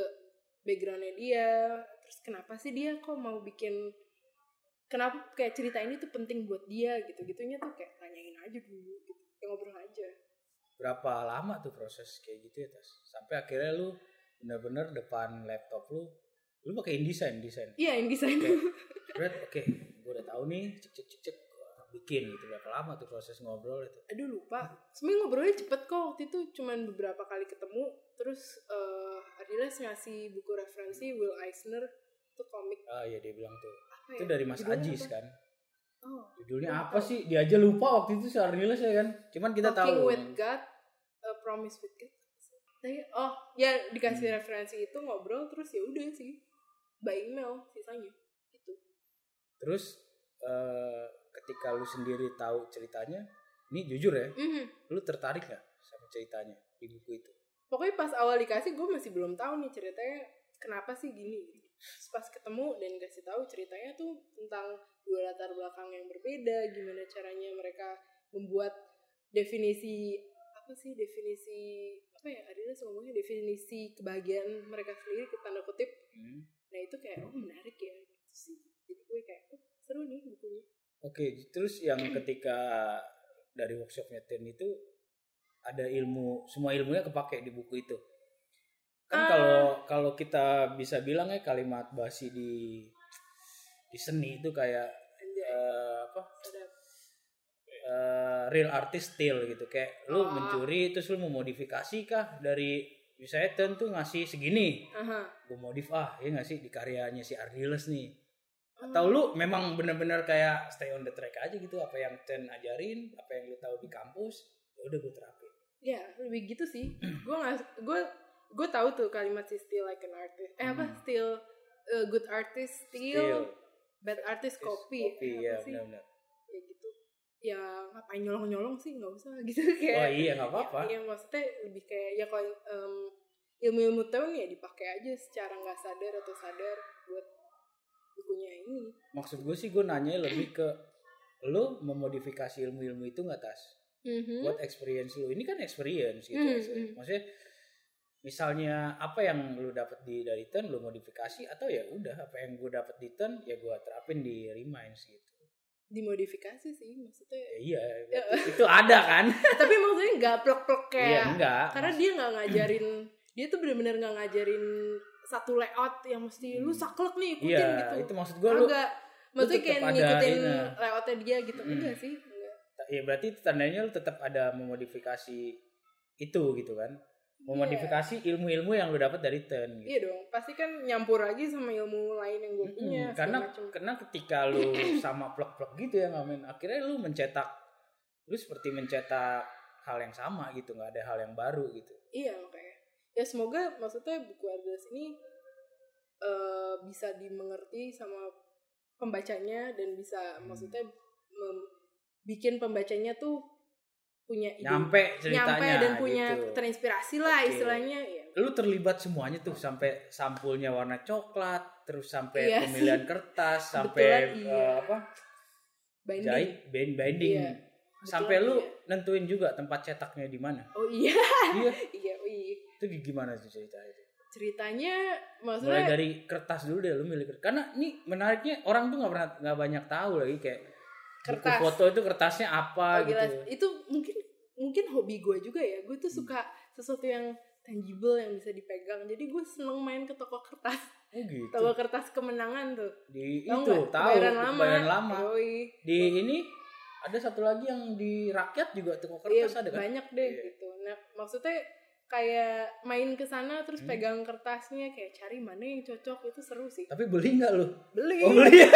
backgroundnya dia. Terus kenapa sih dia kok mau bikin kenapa kayak cerita ini tuh penting buat dia gitu-gitunya tuh kayak tanyain aja dulu gitu. Kayak ngobrol aja. Berapa lama tuh proses kayak gitu ya tas sampai akhirnya lu bener-bener depan laptop lu lu pakai InDesign desain Iya, yang desain. Oke. Oke, gue udah tahu nih, cek cek cek cek, bikin gitu. Berapa lama tuh proses ngobrol itu? Aduh lupa. Sebenernya ngobrolnya cepet kok. Waktu itu cuman beberapa kali ketemu. Terus eh Adilas ngasih buku referensi Will Eisner. Itu komik Ah iya dia bilang tuh. apa Itu ya? dari Mas Judulnya Ajis apa? kan. Oh, Judulnya apa sih? Dia aja lupa waktu itu si Arniles ya kan. Cuman kita Talking tahu. with God, A Promise with God. Tapi, oh, ya dikasih Hmm. referensi itu ngobrol terus ya udah sih. By email sisanya. Gitu. Terus eh, ketika lu sendiri tahu ceritanya, ini jujur ya, Mhm. lu tertarik gak sama ceritanya di buku itu? Pokoknya pas awal dikasih gue masih belum tahu nih ceritanya kenapa sih gini. Terus pas ketemu dan kasih tahu ceritanya tuh tentang dua latar belakang yang berbeda, gimana caranya mereka membuat definisi apa sih definisi apa ya Adila ngomongnya definisi kebahagiaan mereka sendiri ke tanda kutip. Hmm. Nah itu kayak oh menarik ya gitu sih. Jadi gue kayak oh, seru nih bukunya. Oke, terus yang ketika dari workshopnya Ten itu ada ilmu, semua ilmunya kepake di buku itu. Kan Ah. kalau kalau kita bisa bilang ya kalimat basi di di seni itu kayak eh, apa eh, real artist still gitu kayak lu Ah. mencuri terus lu memodifikasi kah dari misalnya Ten tuh ngasih segini Aha. gue modif ah ya nggak sih di karyanya si Ardiles nih Oh. atau lu memang bener-bener kayak stay on the track aja gitu apa yang Ten ajarin apa yang lu tahu di kampus ya udah gue terapin Ya lebih gitu sih. gue nggak gue gue tahu tuh kalimat si still like an artist. Eh apa Hmm. still a good artist still, Still. bad artist copy. Eh, ya benar-benar Ya gitu. Ya ngapain nyolong-nyolong sih nggak usah gitu kayak. oh iya nggak apa-apa Ya, ya, maksudnya lebih kayak ya kalau em, ilmu-ilmu tahun ya dipakai aja secara nggak sadar atau sadar buat bukunya ini. maksud gue sih gue nanya lebih ke lu memodifikasi ilmu-ilmu itu nggak tas Mhm. buat experience lu ini kan experience gitu Hmm, maksudnya. Misalnya apa yang lu dapat di dari Ten lu modifikasi atau ya udah apa yang gue dapat di Ten ya gue terapin di Reminds gitu Dimodifikasi sih maksudnya. ya, iya berarti itu ada kan Tapi maksudnya nggak plek-plek kayak. iya enggak karena dia nggak ngajarin dia tuh bener-bener nggak ngajarin satu layout yang mesti lu Hmm. saklek nih ikutin iya gitu itu maksud gue lu enggak maksudnya kayak ngikutin ini. layoutnya dia gitu Hmm. enggak sih enggak ya berarti tandanya lu tetap ada memodifikasi itu gitu kan memodifikasi ilmu-ilmu yang lu dapat dari ten gitu. Iya dong, pasti kan nyampur lagi sama ilmu lain yang gue punya. Mm-mm, karena macem. karena ketika lu sama plek-plek gitu ya ngamen akhirnya lu mencetak lu seperti mencetak hal yang sama gitu nggak ada hal yang baru gitu Iya makanya. Ya semoga maksudnya buku Ardiles ini eh, bisa dimengerti sama pembacanya dan bisa Hmm. maksudnya mem- bikin pembacanya tuh punya ide nyampe ceritanya nyampe dan punya gitu. terinspirasi lah Oke. istilahnya ya. lu terlibat semuanya tuh sampai sampulnya warna coklat terus sampai Iya pemilihan kertas sampai eh, iya. apa Binding. jahit bind binding Iya. sampai lu iya. nentuin juga tempat cetaknya di mana Oh iya, iya iya, oh iya. itu gimana tuh ceritanya Ceritanya mulai maksudnya dari kertas dulu deh lu milih kertas karena ini menariknya orang tuh nggak pernah nggak banyak tahu lagi kayak buku Kertas. foto itu kertasnya apa Oh, gila. gitu Itu mungkin mungkin hobi gue juga ya. Gue tuh suka sesuatu yang tangible yang bisa dipegang. Jadi gue seneng main ke toko kertas. oh gitu Toko kertas kemenangan tuh. di Tahu itu tahu Kebayaran lama. kebayaran lama Yoi. di ini ada satu lagi yang di rakyat juga toko Iya, kertas ada kan banyak deh Iya. gitu. Nah, maksudnya kayak main ke sana terus Hmm. pegang kertasnya kayak cari mana yang cocok itu seru sih. tapi beli nggak lu Beli. oh beli Beli.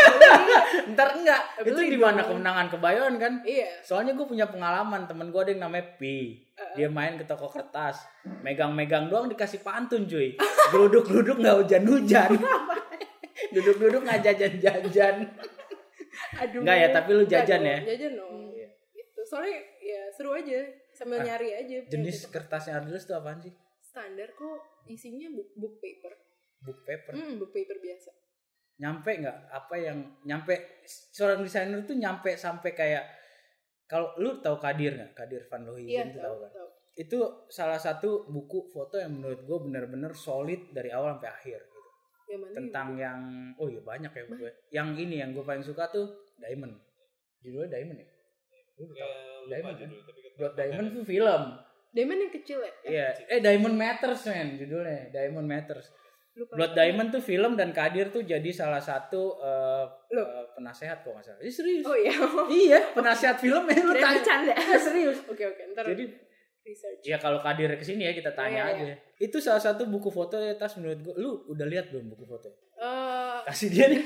ntar enggak itu Beli di mana kemenangan kebayoran kan Iya. soalnya gue punya pengalaman temen gue ada yang namanya Pi Uh-uh. dia main ke toko kertas megang-megang doang dikasih pantun cuy geluduk-geluduk nggak hujan-hujan duduk-duduk nggak jajan-jajan Aduh. Nggak ya, tapi lu jajan ya? Jajan dong. Iya. Gitu. Soalnya ya seru aja sambil Ah, nyari aja. jenis gitu. kertasnya Ardiles itu apaan sih standar kok isinya book, book paper. book paper Hmm, book paper biasa. nyampe nggak apa yang nyampe seorang desainer tuh nyampe sampai kayak kalau lu tahu Kadir nggak Kadir Van Iya, Lohizen itu tahu tahu, kan tahu. itu salah satu buku foto yang menurut gue bener-bener solid dari awal sampai akhir gitu. Yang mana tentang ya? yang oh iya banyak ya gue yang ini yang gue paling suka tuh Diamond judulnya Diamond ya lu Ya, Diamond kan? judul, tapi Blood Diamond tuh film Diamond yang kecil ya? iya eh Diamond Matters men judulnya Diamond Matters Lupa. Blood Diamond tuh film dan Kadir tuh jadi salah satu eh, Loh. eh, penasehat kok nggak salah. Ih, serius. Oh iya. Iya, penasehat film ya lu tanya. bercanda. Eh, serius. Oke oke, ntar Jadi research. ya kalau Kadir ke sini ya kita tanya Oh, iya, aja. Itu salah satu buku foto ya tas menurut gua. Lu udah lihat belum buku foto? Eh, Kasih dia nih.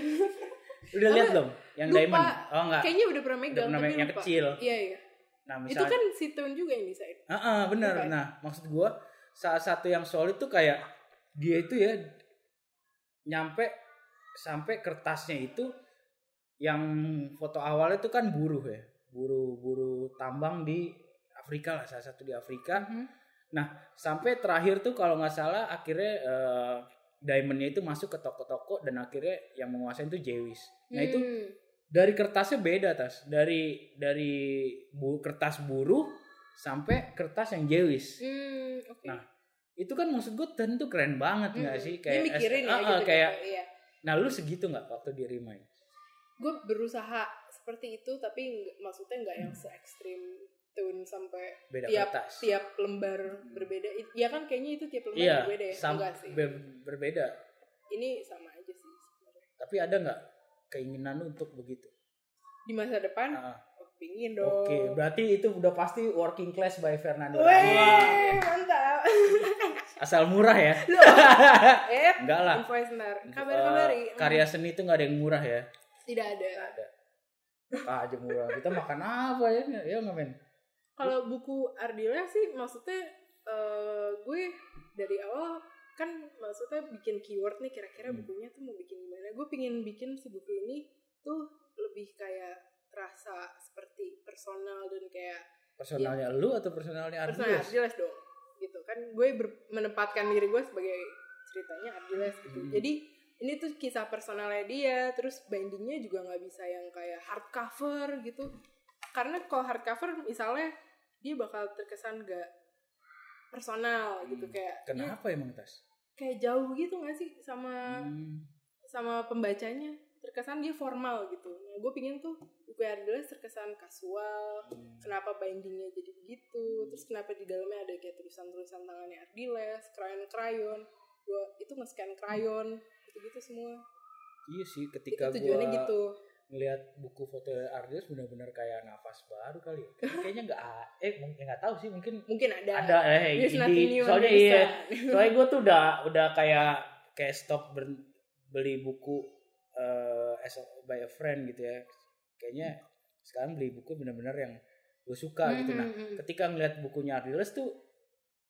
Udah lihat belum? Yang Lupa. Diamond. Oh enggak. kayaknya udah pernah megang pernah tapi megang, yang lupa. kecil. Iya iya. Nah, Itu misalnya kan si Tun juga yang desain. Heeh, bener. Bukan? Nah, maksud gua salah satu yang solid tuh kayak dia itu ya nyampe sampai kertasnya itu yang foto awalnya itu kan buruh ya. Buruh-buruh tambang di Afrika lah, salah satu di Afrika. Mhm. Sampai terakhir tuh kalau nggak salah akhirnya eh, diamondnya itu masuk ke toko-toko dan akhirnya yang menguasai itu Jewis. Nah, itu Hmm. dari kertasnya beda tas dari dari bu, kertas buruh sampai kertas yang jewis Hmm, oke. Nah, itu kan maksud gue tentu keren banget nggak Hmm. sih Dia kayak mikirin es- ya gitu. ah, kayak Iya. nah lu segitu nggak waktu di Remind Gue berusaha seperti itu tapi maksudnya nggak yang se ekstrim Tun sampai beda tiap kertas tiap lembar berbeda. I- Ya kan kayaknya itu tiap lembar iya berbeda ya. sam- Enggak sih. ber- berbeda Ini sama aja sih sebenarnya. tapi ada nggak keinginan untuk begitu Di masa depan, Ah, oh, pingin dong. oke berarti itu udah pasti working class by Fernando Ramos. mantap. asal murah ya eh, enggak lah. Eh, Kabar-kabari. karya seni itu nggak ada yang murah ya Tidak ada. Nggak ada apa aja murah kita makan apa ya ya nggak men Kalau buku Ardila sih maksudnya eh, gue dari awal kan maksudnya bikin keyword nih kira-kira Hmm. bukunya tuh mau bikin gimana. Gue pingin bikin si buku ini tuh lebih kayak terasa seperti personal dan kayak personalnya lu atau personalnya personal Ardiles? Ardiles dong gitu kan gue ber- menempatkan diri gue sebagai ceritanya Ardiles gitu Hmm. jadi ini tuh kisah personalnya dia terus bindingnya juga nggak bisa yang kayak hardcover gitu karena kalau hardcover misalnya dia bakal terkesan gak personal gitu Hmm. kayak dia Kenapa emang tas? kayak jauh gitu gak sih sama Hmm. sama pembacanya terkesan dia formal gitu nah gue pingin tuh buku Ardiles terkesan kasual Hmm. kenapa bindingnya jadi begitu terus kenapa di dalamnya ada kayak tulisan-tulisan tangannya Ardiles krayon-krayon gua itu nge-scan krayon gitu-gitu semua Iya sih itu ketika tujuannya gua gitu ngelihat buku foto artis benar-benar kayak nafas baru kali ya. Kayaknya nggak eh mungkin nggak tahu sih mungkin Mungkin ada. ada eh There's di- nothing new soalnya iya soalnya gue tuh udah udah kayak kayak stop ber- beli buku eh as a- by a friend gitu ya kayaknya sekarang beli buku benar-benar yang gue suka gitu nah Mhm, mhm. ketika ngeliat bukunya Ardiles tuh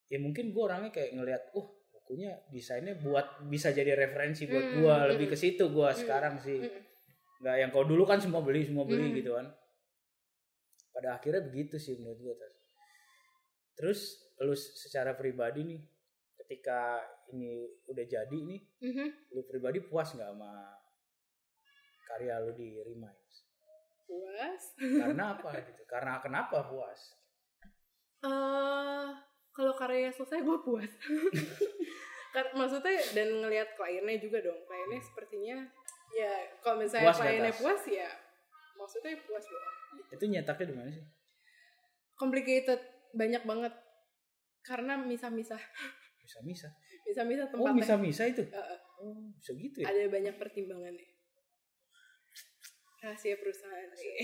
ya mungkin gue orangnya kayak ngeliat uh bukunya desainnya buat bisa jadi referensi buat Hmm, gue lebih ke situ gue sekarang sih. Nggak yang kalau dulu kan semua beli semua beli Hmm. gitu kan pada akhirnya begitu sih menurut gue Tas. terus lu secara pribadi nih ketika ini udah jadi nih Mhm. lu pribadi puas nggak sama karya lu di Remind Puas. karena apa gitu karena kenapa puas eh kalau karyanya selesai gue puas. Maksudnya dan ngelihat kliennya juga dong. Kliennya sepertinya ya kalau misalnya Puas nggak, kliennya puas ya maksudnya puas dong. itu nyetaknya di mana sih Complicated banyak banget karena misah-misah bisa misa misah-misah oh tempatnya. bisa misa itu eh, oh bisa gitu ya ada banyak pertimbangannya. Rahasia perusahaan sih.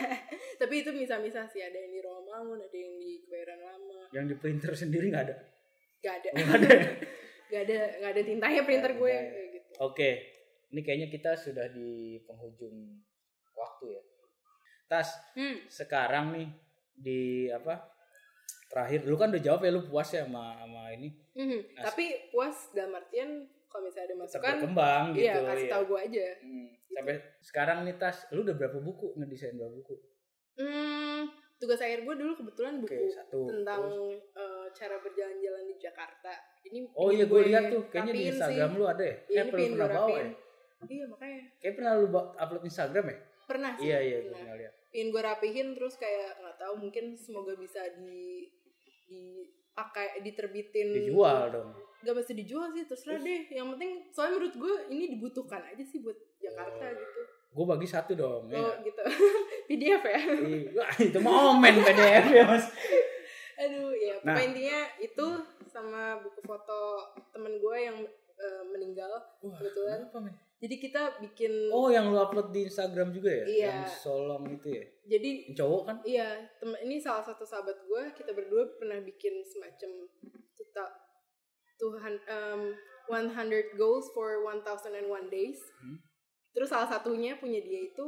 Tapi itu misah-misah sih. Ada yang di Romangun, ada yang di Kebayoran Lama. yang di printer sendiri nggak ada Gak ada. Oh, nggak ada Gak ada, gak ada tintanya printer Nggak gue ada. kayak gitu. Oke, ini kayaknya kita sudah di penghujung waktu ya. Tas, Hmm. sekarang nih di apa? Terakhir, lu kan udah jawab ya lu puas ya sama sama ini. Nah, Tapi puas dalam artian kalau misalnya ada masukan, berkembang gitu. iya kasih ya. tahu gue aja. Hmm, Sampai sekarang nih Tas, lu udah berapa buku ngedesain berapa buku? Hmm, tugas akhir gue dulu kebetulan buku Oke, satu. tentang Terus? eh, cara berjalan-jalan di Jakarta. Ini Oh iya, gue lihat tuh, kayaknya di Instagram sih. lu ada ya? Iya, eh, ini pernah bawa ya? Iya makanya Kayak pernah lu upload Instagram ya? pernah sih. Iya, iya, gue pernah. lihat. Pengen gue rapihin terus kayak nggak tahu mungkin semoga bisa di dipakai diterbitin. Dijual dong. Gak mesti dijual sih terserah deh. Yang penting soalnya menurut gue ini dibutuhkan aja sih buat Jakarta Oh. gitu. Gue bagi satu dong. ya. Oh gitu. PDF ya. Wah, itu mau omen PDF ya mas. Aduh ya Nah. pokoknya intinya itu sama buku foto temen gue yang eh, meninggal Wah, kebetulan. men? Jadi kita bikin Oh, yang lu upload di Instagram juga ya? Iya. Yang solong itu ya? jadi Yang cowok kan? Iya, temen ini salah satu sahabat gue. Kita berdua pernah bikin semacam tuta Tuhan um, 100 goals for 1001 days. Hmm. Terus salah satunya punya dia itu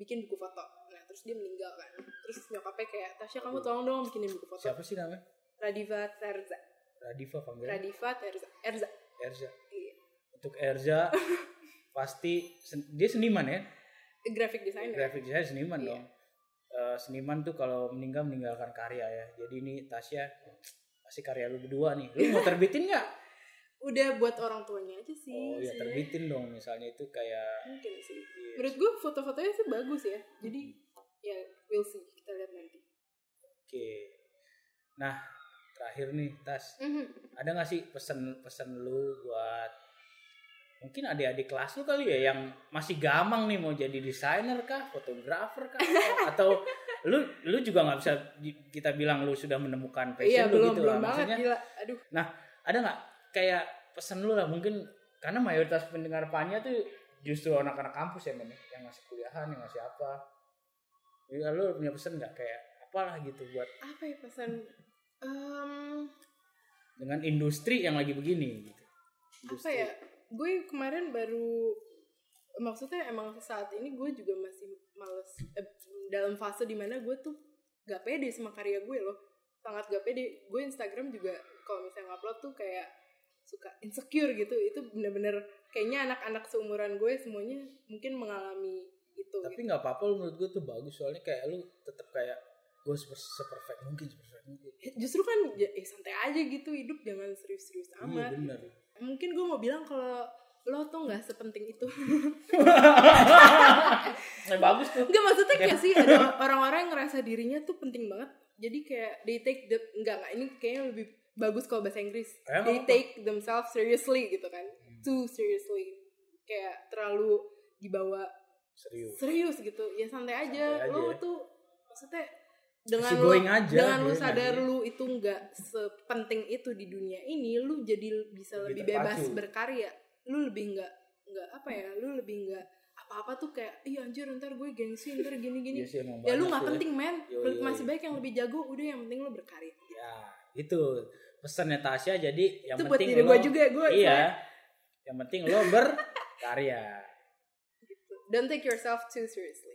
bikin buku foto. Nah, terus dia meninggal kan. Terus nyokapnya kayak, Tasya kamu tolong dong bikinin buku foto. Siapa sih namanya? Radiva Terza. Radifa panggilan? Radiva Terza. Erza. Erza. Iya. Untuk Erza, pasti sen- dia seniman ya? Graphic designer. Graphic design seniman Iya. dong. Eh, seniman tuh kalau meninggal meninggalkan karya ya. Jadi ini Tasya pasti karya lu berdua nih. Lu mau terbitin nggak? Udah buat orang tuanya aja sih. Oh ya terbitin dong. Misalnya itu kayak Mungkin sih. Iya. Menurut gue foto-fotonya sih bagus ya. Jadi ya we'll see. Kita lihat nanti. Oke. Nah, terakhir nih Tas. Mhm. ada gak sih pesen-pesen lu buat mungkin adik-adik kelas lu kali ya yang masih gamang nih mau jadi desainer kah, fotografer kah, atau lu lu juga nggak bisa kita bilang lu sudah menemukan Iya passion lu belum gitu belum lah. banget Maksudnya gila. Aduh. ada nggak kayak pesan lu lah mungkin karena mayoritas pendengar Panya tuh justru anak-anak kampus ya men yang masih kuliahan yang masih apa. Ya, lu punya pesan nggak kayak apalah gitu buat Apa ya pesan? Em, dengan industri yang lagi begini gitu. apa Industri. ya? Gue kemarin baru maksudnya emang saat ini gue juga masih males eh, dalam fase di mana gue tuh gak pede sama karya gue loh. Sangat gak pede. Gue Instagram juga kalau misalnya ngupload tuh kayak suka insecure gitu. Itu bener-bener kayaknya anak-anak seumuran gue semuanya mungkin mengalami itu tapi nggak apa-apa lu menurut gue tuh bagus. Soalnya kayak lu tetap kayak gue seper seperfect mungkin seperfect mungkin. Gitu. justru kan ya, eh, santai aja gitu hidup. Jangan serius-serius iya amat benar mungkin gue mau bilang kalau lo tuh nggak sepenting itu nah, bagus tuh Enggak maksudnya kayak sih ada orang-orang yang ngerasa dirinya tuh penting banget. Jadi kayak they take the enggak enggak ini kayaknya lebih bagus kalau bahasa Inggris. Eh, they apa-apa. take themselves seriously gitu kan. Too seriously. Kayak terlalu dibawa serius serius gitu. Ya santai aja. Santai aja Lo tuh maksudnya dengan lu, aja, dengan lu iya sadar nggak sih? lu itu enggak sepenting itu di dunia ini, lu jadi bisa Lebih lebih bebas terpacu. berkarya. Lu lebih enggak enggak apa ya? Lu lebih enggak apa apa-apa tuh kayak iya anjir ntar gue gengsi ntar gini-gini Iya sih, emang ya lu nggak penting men Yo, yo, masih baik yang lebih jago udah yang penting lu berkarya Ya, itu pesannya Tasya jadi yang itu buat penting diri lo gue juga gue Iya. Yang penting lo berkarya. gitu. don't take yourself too seriously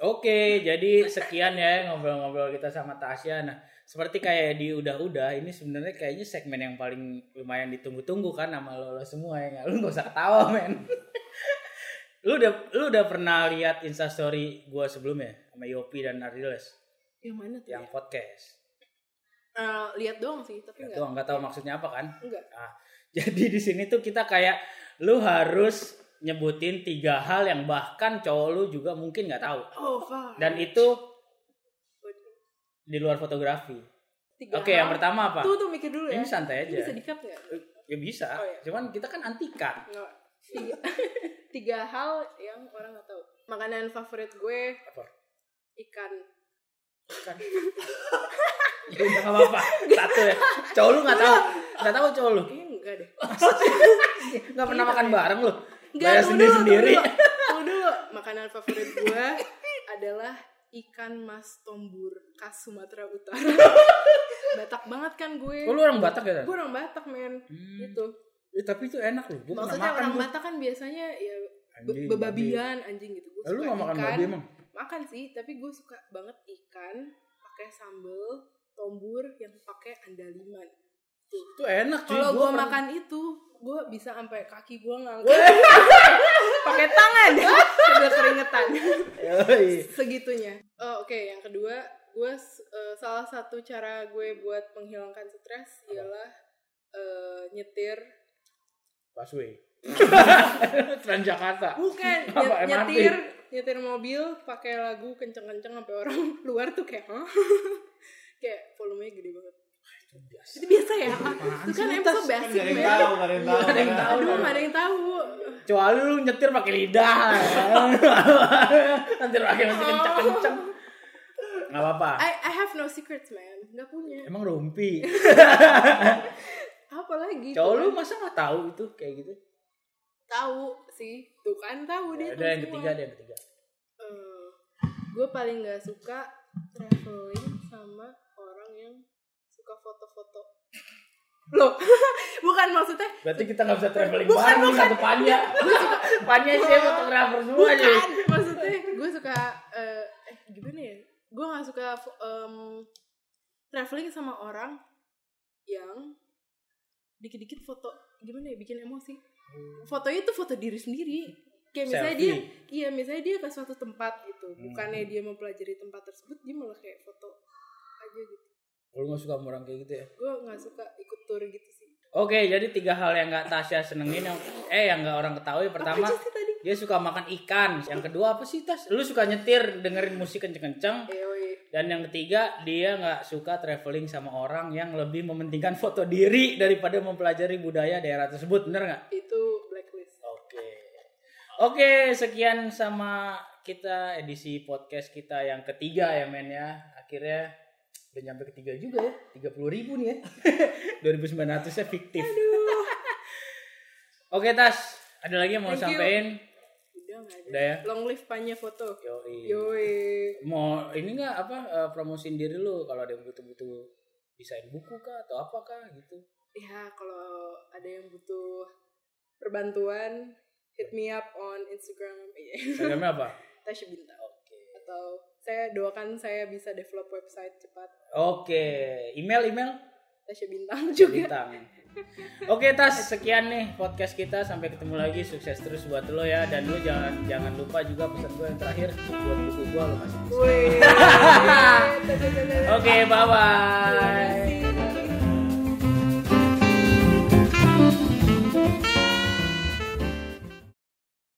Oke, jadi sekian ya ngobrol-ngobrol kita sama Tasya. Nah, seperti kayak di udah-udah ini sebenarnya kayaknya segmen yang paling lumayan ditunggu-tunggu kan sama lo, lo semua ya? Lu gak usah ketawa men. lu udah lu udah pernah lihat instastory gua sebelumnya sama Yopi dan Ardiles yang mana tuh yang ya? podcast. Eh, lihat doang sih tapi Gak enggak tau nggak tahu maksudnya apa kan? enggak Nah, jadi di sini tuh kita kayak lu harus nyebutin tiga hal yang bahkan cowok lu juga mungkin nggak tahu. oh Dan itu di luar fotografi. Oke, yang hal. pertama apa? tuh tuh mikir dulu ya Ini santai Ini aja. bisa dikat nggak Ya bisa. Oh, iya. Cuman kita kan antikan. Nggak. tiga, tiga hal yang orang nggak tahu makanan favorit gue Apa? ikan Kan. ya udah nggak apa-apa. Satu ya. Cowok lu nggak tahu. Nggak tahu cowok lu. enggak deh Nggak pernah makan bareng lu. Enggak, Bayar tunggu sendiri dulu, sendiri. tunggu dulu. Tunggu dulu. Makanan favorit gue adalah ikan mas tombur khas Sumatera Utara. Batak banget kan gue. Oh, lu orang Batak ya? Gue orang Batak men. Hmm. Gitu. Eh, tapi itu enak loh. Gua Maksudnya makan orang gua. Batak kan biasanya ya Anjing, bebabian anjing gitu. Gue babi. Lu nggak makan babi emang? Makan sih, tapi gue suka banget ikan pakai sambel tombur yang pakai andaliman. Itu enak. Kalau Gua gue makan itu, gue bisa sampai kaki gue ngangkat pakai tangan sambil keringetan segitunya. Oh, Oke, yang kedua, gue eh, salah satu cara gue buat menghilangkan stres ialah eh, nyetir. Busway. Transjakarta. Bukan Apa, nyetir nyetir mobil pakai lagu kenceng-kenceng sampai orang luar tuh kayak Hah? kayak volumenya gede banget. Itu biasa ya? Itu kan emang so basic Gak ada yang tahu, gak ada yang tahu. Nggak ada yang tahu. Aduh, gak ada yang tahu. Kecuali lu nyetir pakai lidah. Nanti pakai masih kenceng-kenceng. Nggak apa-apa. I, I have no secrets, man. Gak punya. Emang rumpi. Apa lagi? Cowok lu masa nggak tahu itu kayak gitu? tahu sih. Tuh kan tahu dia. Ada tahu yang ketiga, ada yang ketiga. gue paling nggak suka traveling sama orang yang suka foto-foto. Loh, bukan maksudnya Berarti kita nggak bisa traveling Bukan, bareng bukan. satu panya. Panya sih fotografer semua bukan maksudnya gue suka eh, eh gimana ya? Gue nggak suka em, traveling sama orang yang dikit-dikit foto gimana ya bikin emosi. Fotonya tuh foto diri sendiri. Kayak misalnya Selfie. dia, iya misalnya dia ke suatu tempat gitu, bukannya dia mempelajari tempat tersebut, dia malah kayak foto aja gitu. Lu nggak suka sama orang kayak gitu ya? Gue nggak suka ikut tour gitu sih. Oke, jadi tiga hal yang nggak Tasya senengin yang eh yang nggak orang ketahui. Pertama, dia suka makan ikan. Yang kedua apa sih Tas? Lu suka nyetir dengerin musik kenceng-kenceng. Eh. Dan yang ketiga, dia nggak suka traveling sama orang yang lebih mementingkan foto diri daripada mempelajari budaya daerah tersebut. Bener nggak? itu blacklist. Oke. Oke, sekian sama kita edisi podcast kita yang ketiga ya men ya. Akhirnya udah nyampe ketiga juga ya. 30 ribu nih ya. 2900 nya fiktif. Oke Tas, ada lagi yang mau Thank you. sampein? Udah ada. Udah ya? Long live panya foto. Yoi. Yoi. Mau ini nggak apa eh, promosiin diri lu kalau ada yang butuh-butuh desain buku kah atau apa kah gitu. Ya kalau ada yang butuh perbantuan, hit me up on Instagram. Iya. Instagramnya apa? Tasya Bintang. Oke. Atau saya doakan saya bisa develop website cepat. Oke, email email Tasya Bintang juga. bintang. Oke Tas, sekian nih podcast kita. Sampai ketemu lagi. Sukses terus buat lo ya. Dan lo jangan jangan lupa juga pesan gue yang terakhir buat buku gue lo kasih. Wih. Oke, bye bye.